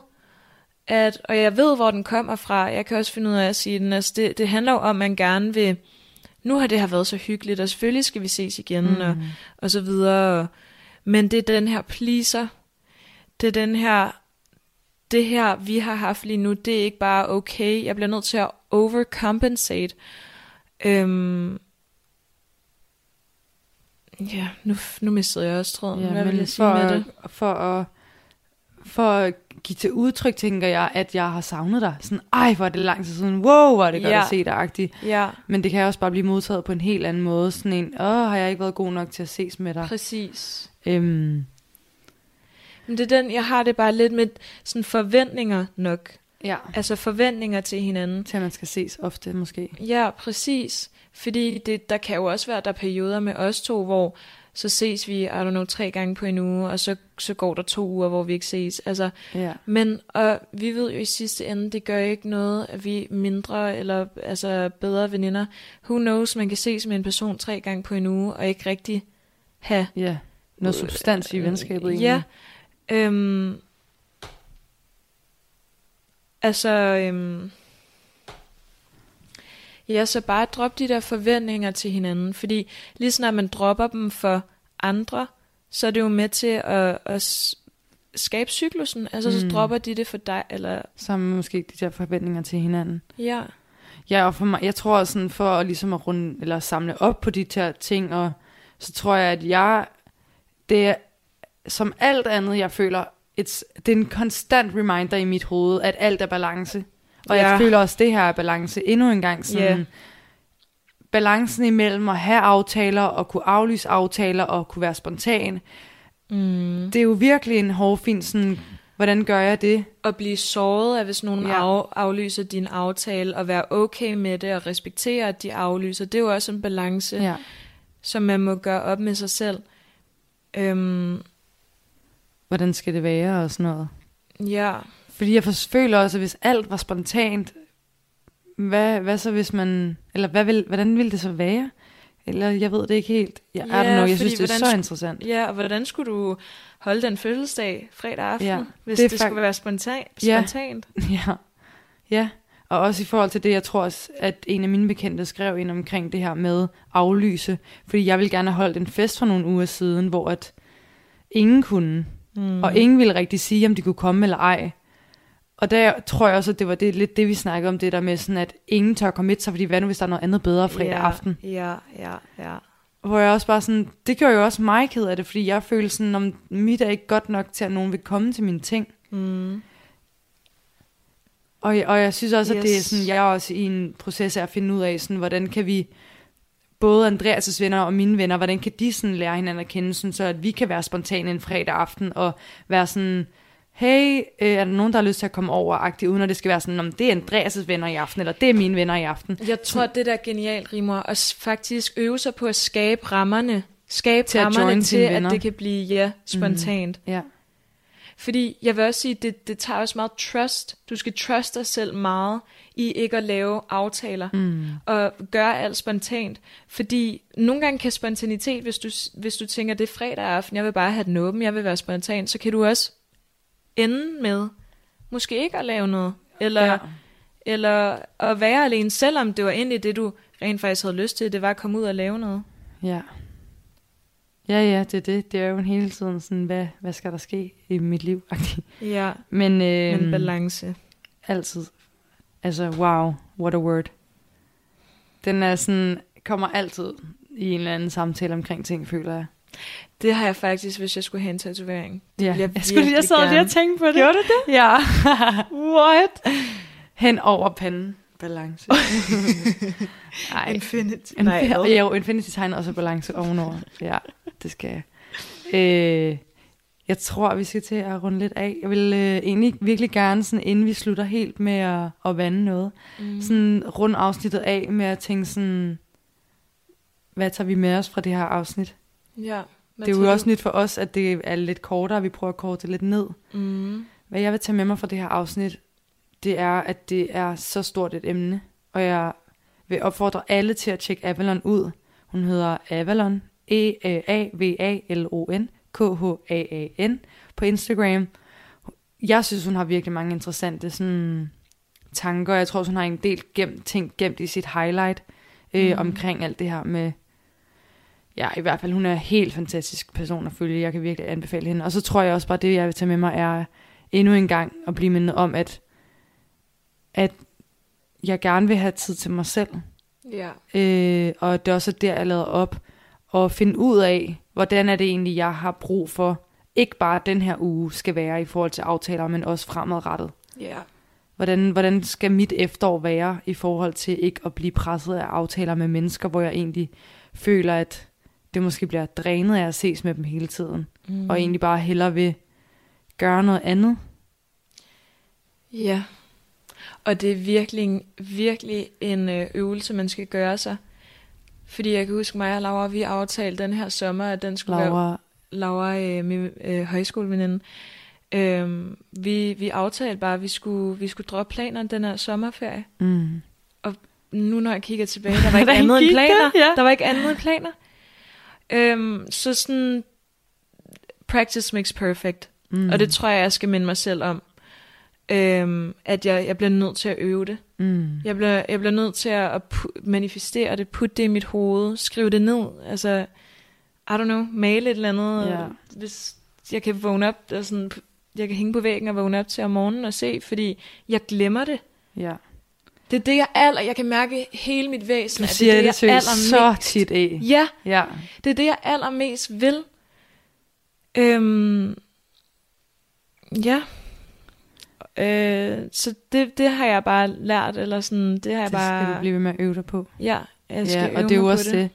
at, og jeg ved, hvor den kommer fra, jeg kan også finde ud af at sige den, altså det, det handler jo om, at man gerne vil, nu har det her været så hyggeligt, og selvfølgelig skal vi ses igen, mm. og, og så videre, og, men det er den her pleaser, det er den her, det her, vi har haft lige nu, det er ikke bare okay, jeg bliver nødt til at overcompensate, øhm, Ja, nu, nu mistede jeg også tråden. Ja, Hvad vil jeg sige for, med det? for, at, for at give til udtryk, tænker jeg, at jeg har savnet dig. Sådan, ej, hvor er det lang tid siden. Wow, hvor er det godt Ja. at se dig, agtigt. Ja, Men det kan også bare blive modtaget på en helt anden måde. Sådan en, åh, har jeg ikke været god nok til at ses med dig? præcis. Øhm, Men det er den, jeg har det bare lidt med sådan forventninger nok. Ja. Altså forventninger til hinanden. Til at man skal ses ofte, måske. Ja, præcis. Fordi det, der kan jo også være, der er perioder med os to, hvor så ses vi, I don't know, tre gange på en uge, og så, så går der to uger, hvor vi ikke ses. Altså, Ja. men og vi ved jo i sidste ende, det gør ikke noget, at vi er mindre eller altså bedre veninder. Who knows, man kan ses med en person tre gange på en uge, og ikke rigtig have Ja. Noget substans i venskabet egentlig. Ja. Øhm, altså, øhm, ja, så bare drop de der forventninger til hinanden, fordi lige snart man dropper dem for andre, så er det jo med til at, at skabe cyklusen. Altså, mm. så dropper de det for dig, eller Sammen måske de der forventninger til hinanden. ja, Ja, og for mig, jeg tror sådan for at ligesom at runde, eller samle op på de her ting, og så tror jeg, at jeg, det er som alt andet, jeg føler, it's, det er en konstant reminder i mit hoved, at alt er balance. Og ja. Jeg føler også, at det her er balance endnu en gang. Sådan, Ja. Balancen imellem at have aftaler, og kunne aflyse aftaler, og kunne være spontan. mm. Det er jo virkelig en hårfin sådan, hvordan gør jeg det? at blive såret af, hvis nogen ja. af, aflyser din aftale, og være okay med det, og respektere, at de aflyser. Det er jo også en balance. Ja. som man må gøre op med sig selv. Øhm, Hvordan skal det være og sådan noget. ja, Fordi jeg føler også, at hvis alt var spontant, hvad, hvad så hvis man, eller hvad vil, hvordan ville det så være? Eller jeg ved det ikke helt. Jeg, ja, Ja, know, jeg synes, det er så interessant. ja, og hvordan skulle du holde den fødselsdag fredag aften, Ja, hvis det det, det fakt- skulle være spontan, Ja. spontant? Ja. ja, og også i forhold til det, jeg tror også, at en af mine bekendte skrev ind omkring det her med aflyse, fordi jeg ville gerne have holdt en fest for nogle uger siden, hvor at ingen kunne, Mm. og ingen ville rigtig sige, om de kunne komme eller ej. Og der tror jeg også, at det var det, lidt det, vi snakkede om, det der med sådan, at ingen tør komme sig, fordi hvad nu, hvis der er noget andet bedre fredag ja, aften? Ja, ja, ja. Hvor jeg også bare sådan, det gjorde jo også mig ked af det, fordi jeg følte sådan, om mit er ikke godt nok til, at nogen vil komme til mine ting. Mm. Og, og jeg synes også, yes. at det er sådan, jeg er også i en proces af at finde ud af, sådan, hvordan kan vi, både Andreas' venner og mine venner, hvordan kan de sådan lære hinanden at kende, sådan, så at vi kan være spontane en fredag aften, og være sådan, hey, øh, er der nogen, der har lyst til at komme over, agtigt, uden at det skal være sådan, om det er Andreas' venner i aften, eller det er mine venner i aften. Jeg tror, det der er genialt, Rimor, at faktisk øve sig på at skabe rammerne. Skabe Til at rammerne join til, at det kan blive ja, spontant. Mm. Ja. Fordi jeg vil også sige, det, det tager også meget trust. Du skal trust dig selv meget i ikke at lave aftaler Mm. og gøre alt spontant. Fordi nogle gange kan spontanitet, hvis du, hvis du tænker, det er fredag aften, jeg vil bare have den åben, jeg vil være spontan, så kan du også ende med måske ikke at lave noget. Eller, Ja. eller at være alene, selvom det var egentlig det, du rent faktisk havde lyst til, det var at komme ud og lave noget. Ja. Ja, ja, det er det. Det er jo en hele tiden sådan, hvad, hvad skal der ske i mit liv? Ja, Men, øh, men balance. altid. Altså, wow, what a word. Den er sådan, kommer altid i en eller anden samtale omkring ting, føler jeg. Det har jeg faktisk, hvis jeg skulle have en tatovering. Det Ja. jeg, Jeg, skulle, lige- jeg sad lige gerne. og tænkte på det. Gjorde du det? Ja. What? Hen over panden. Balance. Nej. Infinity. En, Nej, ja, jo, Infinity tegn og så balance ovenover. Ja, det skal jeg. Øh, jeg tror, vi skal til at runde lidt af. Jeg vil øh, egentlig virkelig gerne, sådan, inden vi slutter helt med at, at vande noget, Mm. sådan runde afsnittet af med at tænke sådan, hvad tager vi med os fra det her afsnit? Ja. Det er jo også nyt for os, at det er lidt kortere, vi prøver at korte det lidt ned. Mm. Hvad jeg vil tage med mig fra det her afsnit, det er, at det er så stort et emne, og jeg vil opfordre alle til at tjekke Avalon ud. Hun hedder Avalon, E-A-V-A-L-O-N, K-H-A-A-N, på Instagram. Jeg synes, hun har virkelig mange interessante sådan, tanker. Jeg tror også, hun har en del gemt, ting gemt i sit highlight øh, mm. omkring alt det her med... Ja, i hvert fald, hun er en helt fantastisk person at følge. Jeg kan virkelig anbefale hende. Og så tror jeg også bare, det jeg vil tage med mig er endnu en gang at blive mindet om, at, at jeg gerne vil have tid til mig selv. Ja. Øh, og det er også der, jeg lader op. Og finde ud af, hvordan er det egentlig, jeg har brug for. Ikke bare den her uge skal være i forhold til aftaler, men også fremadrettet. Ja. Hvordan, hvordan skal mit efterår være i forhold til ikke at blive presset af aftaler med mennesker, hvor jeg egentlig føler, at det måske bliver drænet af at ses med dem hele tiden. Mm. Og egentlig bare hellere vil gøre noget andet. Ja. Og det er virkelig, virkelig en øh, øvelse, man skal gøre sig. Fordi jeg kan huske mig og Laura, vi aftalte den her sommer, at den skulle være Laura, Laura, øh, min øh, højskoleveninde, øh, vi, vi aftalte bare, at vi skulle, vi skulle droppe planerne den her sommerferie. mm, Nu når jeg kigger tilbage, der var ikke andet end planer. det? Ja. Der var ikke andet end planer. Øhm, så sådan, practice makes perfect. mm, Og det tror jeg, jeg skal minde mig selv om. Øhm, at jeg, jeg bliver nødt til at øve det. mm, Jeg bliver, jeg bliver nødt til at, pu- manifestere det, putte det i mit hoved, skrive det ned. Altså, I don't know, male et eller andet. Ja. Hvis jeg kan vågne op, og sådan, jeg kan hænge på væggen og vågne op til om morgenen og se, fordi jeg glemmer det. ja. Det er det, jeg aller, jeg kan mærke hele mit væsen. Du siger det, det, det jeg så tit af. Ja, Ja, det er det, jeg allermest vil. Øhm, ja. Øh, så det, det har jeg bare lært, eller sådan, det har jeg det bare... skal du blive ved med at øve dig på. Ja, jeg skal Ja, øve og det er jo også det.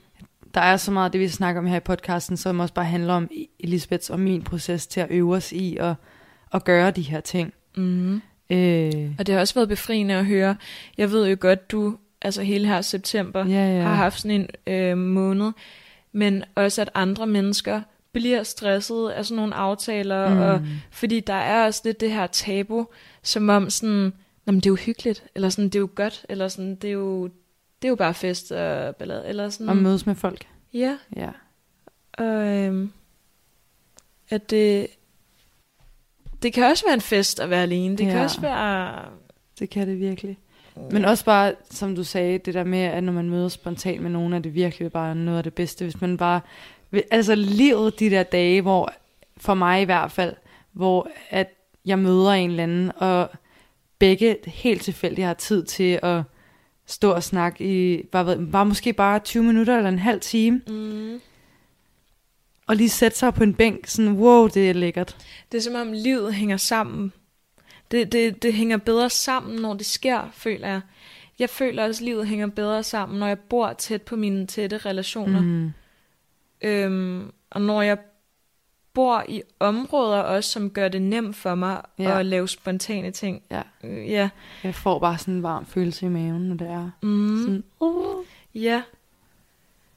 Der er så meget af det, vi snakker om her i podcasten, som også bare handler om Elisabeths og min proces til at øve os i at, at gøre de her ting. Mm. Øh, Og det har også været befriende at høre. Jeg ved jo godt, du altså hele her september ja, ja. har haft sådan en øh, måned, men også at andre mennesker bliver stresset af sådan nogle aftaler, mm. og fordi der er også lidt det her tabu, som om sådan, men det er jo hyggeligt, eller sådan, det er jo godt, eller sådan, det er jo, det er jo bare fest og ballade, eller sådan. Og mødes med folk. Ja, Ja. og øhm, at det, det kan også være en fest at være alene, det ja. kan også være... Det kan det virkelig. Men også bare, som du sagde, det der med, at når man møder spontant med nogen, er det virkelig bare noget af det bedste. Hvis man bare... Altså livet de der dage, hvor, for mig i hvert fald, hvor at jeg møder en eller anden, og begge helt tilfældigt har tid til at stå og snakke i, bare, ved- bare måske bare 20 minutter eller en halv time, Mm. og lige sætte sig på en bænk, sådan, wow, det er lækkert. Det er som om livet hænger sammen. Det, det, det hænger bedre sammen, når det sker, føler jeg. Jeg føler også, at livet hænger bedre sammen, når jeg bor tæt på mine tætte relationer. Mm. Øhm, og når jeg bor i områder også, som gør det nemt for mig. Ja. at lave spontane ting. Ja. Øh, ja. Jeg får bare sådan en varm følelse i maven, når det er. Mm. Sådan, uh. Ja.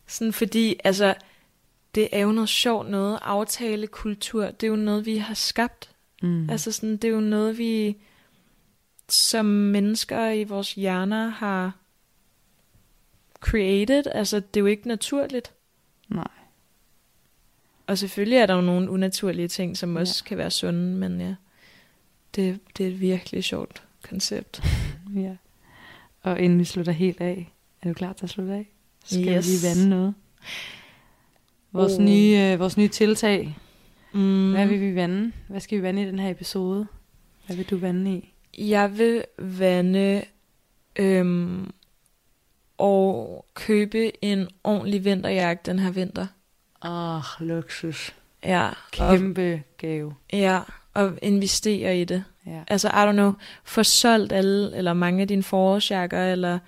Sådan fordi, altså, det er jo noget sjovt noget. Aftalekultur, det er jo noget, vi har skabt. Mm. Altså sådan, det er jo noget, vi som mennesker i vores hjerner har created. Altså, det er jo ikke naturligt. Nej. Og selvfølgelig er der jo nogle unaturlige ting, som Ja. også kan være sunde, men ja, det, det er et virkelig sjovt koncept. Ja. Og inden vi slutter helt af, er du klar til at slutte af? Så skal Yes. vi lige vande noget. Vores, Oh. nye, øh, vores nye tiltag. Mm. Hvad vil vi vande? Hvad skal vi vande i den her episode? Hvad vil du vande i? Jeg vil vande øhm, og købe en ordentlig vinterjakke den her vinter. Oh, luksus. Ja, og, Kæmpe gave. ja, og investere i det. Ja. Altså, I don't know, få solgt alle, eller mange af dine forårsjakker, eller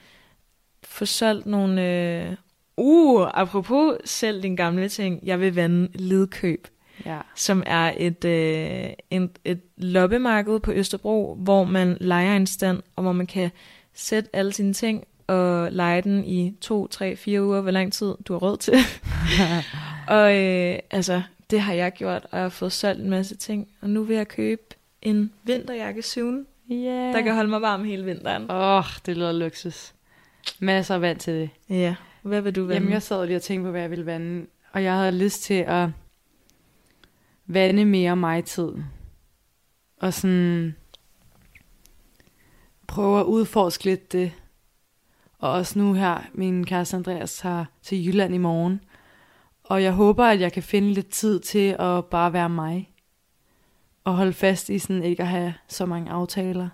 få solgt nogle... Øh, uh, apropos selv din gamle ting, jeg vil vande Lidkøb, ja. som er et, øh, en, et loppemarked på Østerbro, hvor man leger en stand, og hvor man kan sætte alle sine ting og lege den i to, tre, fire uger, hvor lang tid du har råd til. og øh, altså, det har jeg gjort, og jeg har fået solgt en masse ting, og nu vil jeg købe en vinterjakke soon, Yeah. der kan holde mig varm hele vinteren. Åh, oh, det lyder luksus. Masser af vand til det. Ja, hvad vil du vende? Jamen, jeg sad lige og tænkte på, hvad jeg ville vande. Og jeg havde lyst til at vande mere mig tid. Og sådan prøve at udforske lidt det. Og også nu her, min kæreste Andreas tager til Jylland i morgen. Og jeg håber, at jeg kan finde lidt tid til at bare være mig. Og holde fast i sådan ikke at have så mange aftaler.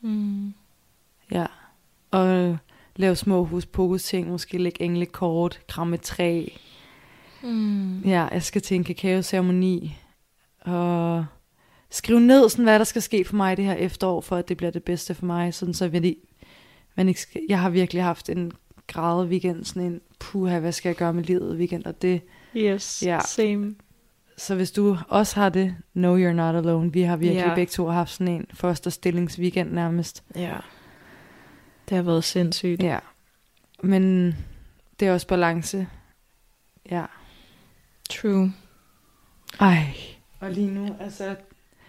Mm. Ja. Og lave små hus ting, måske lægge englekort, kramme træ. Mm. Ja, jeg skal til en kakaoceremoni. Og skrive ned, sådan, hvad der skal ske for mig det her efterår, for at det bliver det bedste for mig. Sådan, så jeg, man ikke skal, jeg har virkelig haft en grad weekend, sådan en, puha, hvad skal jeg gøre med livet weekend, og det, Yes, Ja. same. så hvis du også har det, no you're not alone. Vi har virkelig Ja. begge to haft sådan en fosterstillingsweekend nærmest. Ja. Det har været sindssygt. Ja. Men det er også balance. Ja. True. Ej. Og lige nu, altså,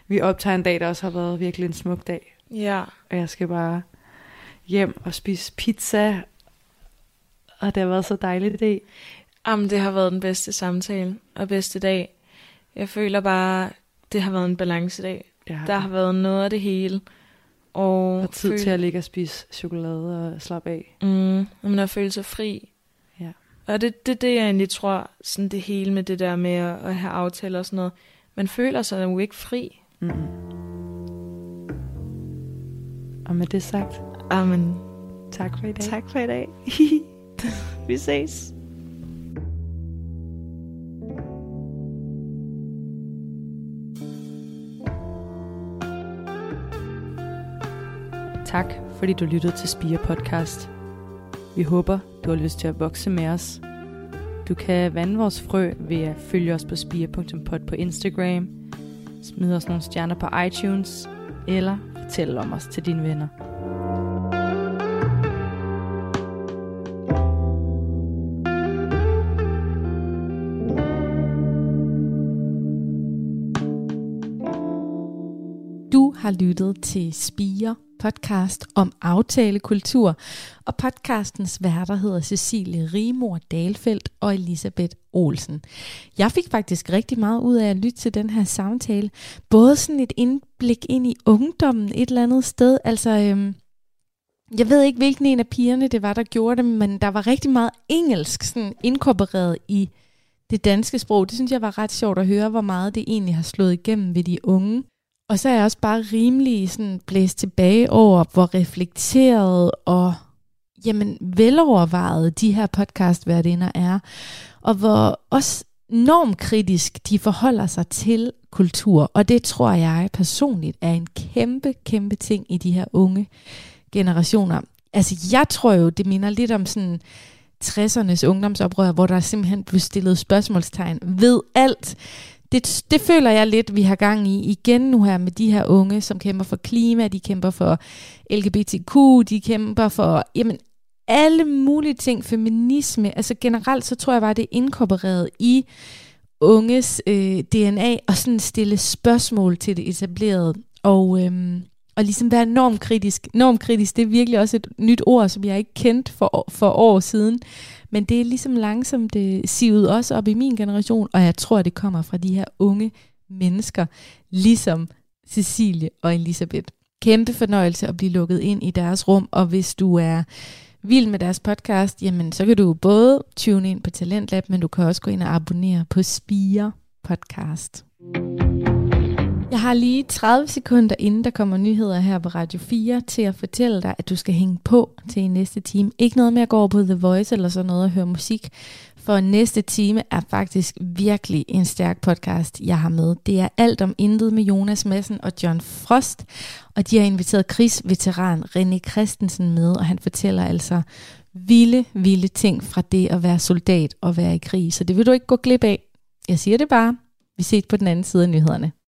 vi optager en dag, der også har været virkelig en smuk dag. Ja. Og jeg skal bare hjem og spise pizza. Og det har været så dejligt i dag. Jamen, det har været den bedste samtale og bedste dag. Jeg føler bare, det har været en balancedag. Det har Der har været noget af det hele. Og, og tid føl- til at ligge og spise chokolade og slappe af. Mm, og man har følt sig fri. Ja. Og det det, det, jeg egentlig tror, sådan det hele med det der med at, at have aftaler og sådan noget. Man føler sig jo ikke fri. Mm. Og med det sagt, Amen. tak for i dag. Tak for i dag. Vi ses. Tak, fordi du lyttede til Spire Podcast. Vi håber, du har lyst til at vokse med os. Du kan vande vores frø ved at følge os på spire.pod på Instagram, smide os nogle stjerner på iTunes, eller fortælle om os til dine venner. Du har lyttet til Spire podcast om aftalekultur, og podcastens værter hedder Cecilie Rimor Dalfeldt og Elisabeth Olsen. Jeg fik faktisk rigtig meget ud af at lytte til den her samtale. Både sådan et indblik ind i ungdommen et eller andet sted. Altså, øhm, jeg ved ikke, hvilken en af pigerne det var, der gjorde det, men der var rigtig meget engelsk sådan inkorporeret i det danske sprog. Det synes jeg var ret sjovt at høre, hvor meget det egentlig har slået igennem ved de unge. Og så er jeg også bare rimelig sådan blæst tilbage over, hvor reflekteret og jamen, velovervejet de her podcastværtinder er, og hvor også normkritisk de forholder sig til kultur. Og det tror jeg personligt er en kæmpe, kæmpe ting i de her unge generationer. Altså jeg tror jo, det minder lidt om sådan 60'ernes ungdomsoprør, hvor der simpelthen blev stillet spørgsmålstegn ved alt det, det føler jeg lidt, vi har gang i igen nu her med de her unge, som kæmper for klima, de kæmper for LGBTQ, de kæmper for jamen, alle mulige ting, feminisme. Altså generelt, så tror jeg bare, det er inkorporeret i unges øh, DNA og sådan stille spørgsmål til det etablerede. Og, øhm, og ligesom være normkritisk. Normkritisk, det er virkelig også et nyt ord, som jeg ikke kendte for, for år siden. Men det er ligesom langsomt det sivet også op i min generation, og jeg tror, det kommer fra de her unge mennesker, ligesom Cecilie og Elisabeth. Kæmpe fornøjelse at blive lukket ind i deres rum, og hvis du er vild med deres podcast, jamen så kan du både tune ind på Talentlab, men du kan også gå ind og abonnere på Spire Podcast. Jeg har lige 30 sekunder, inden der kommer nyheder her på Radio 4, til at fortælle dig, at du skal hænge på til i næste time. Ikke noget med at gå over på The Voice eller sådan noget og høre musik, For næste time er faktisk virkelig en stærk podcast, jeg har med. Det er alt om intet med Jonas Madsen og John Frost. Og de har inviteret krigsveteran René Christensen med, og han fortæller altså vilde, vilde ting fra det at være soldat og være i krig. Så det vil du ikke gå glip af. Jeg siger det bare. Vi ses på den anden side af nyhederne.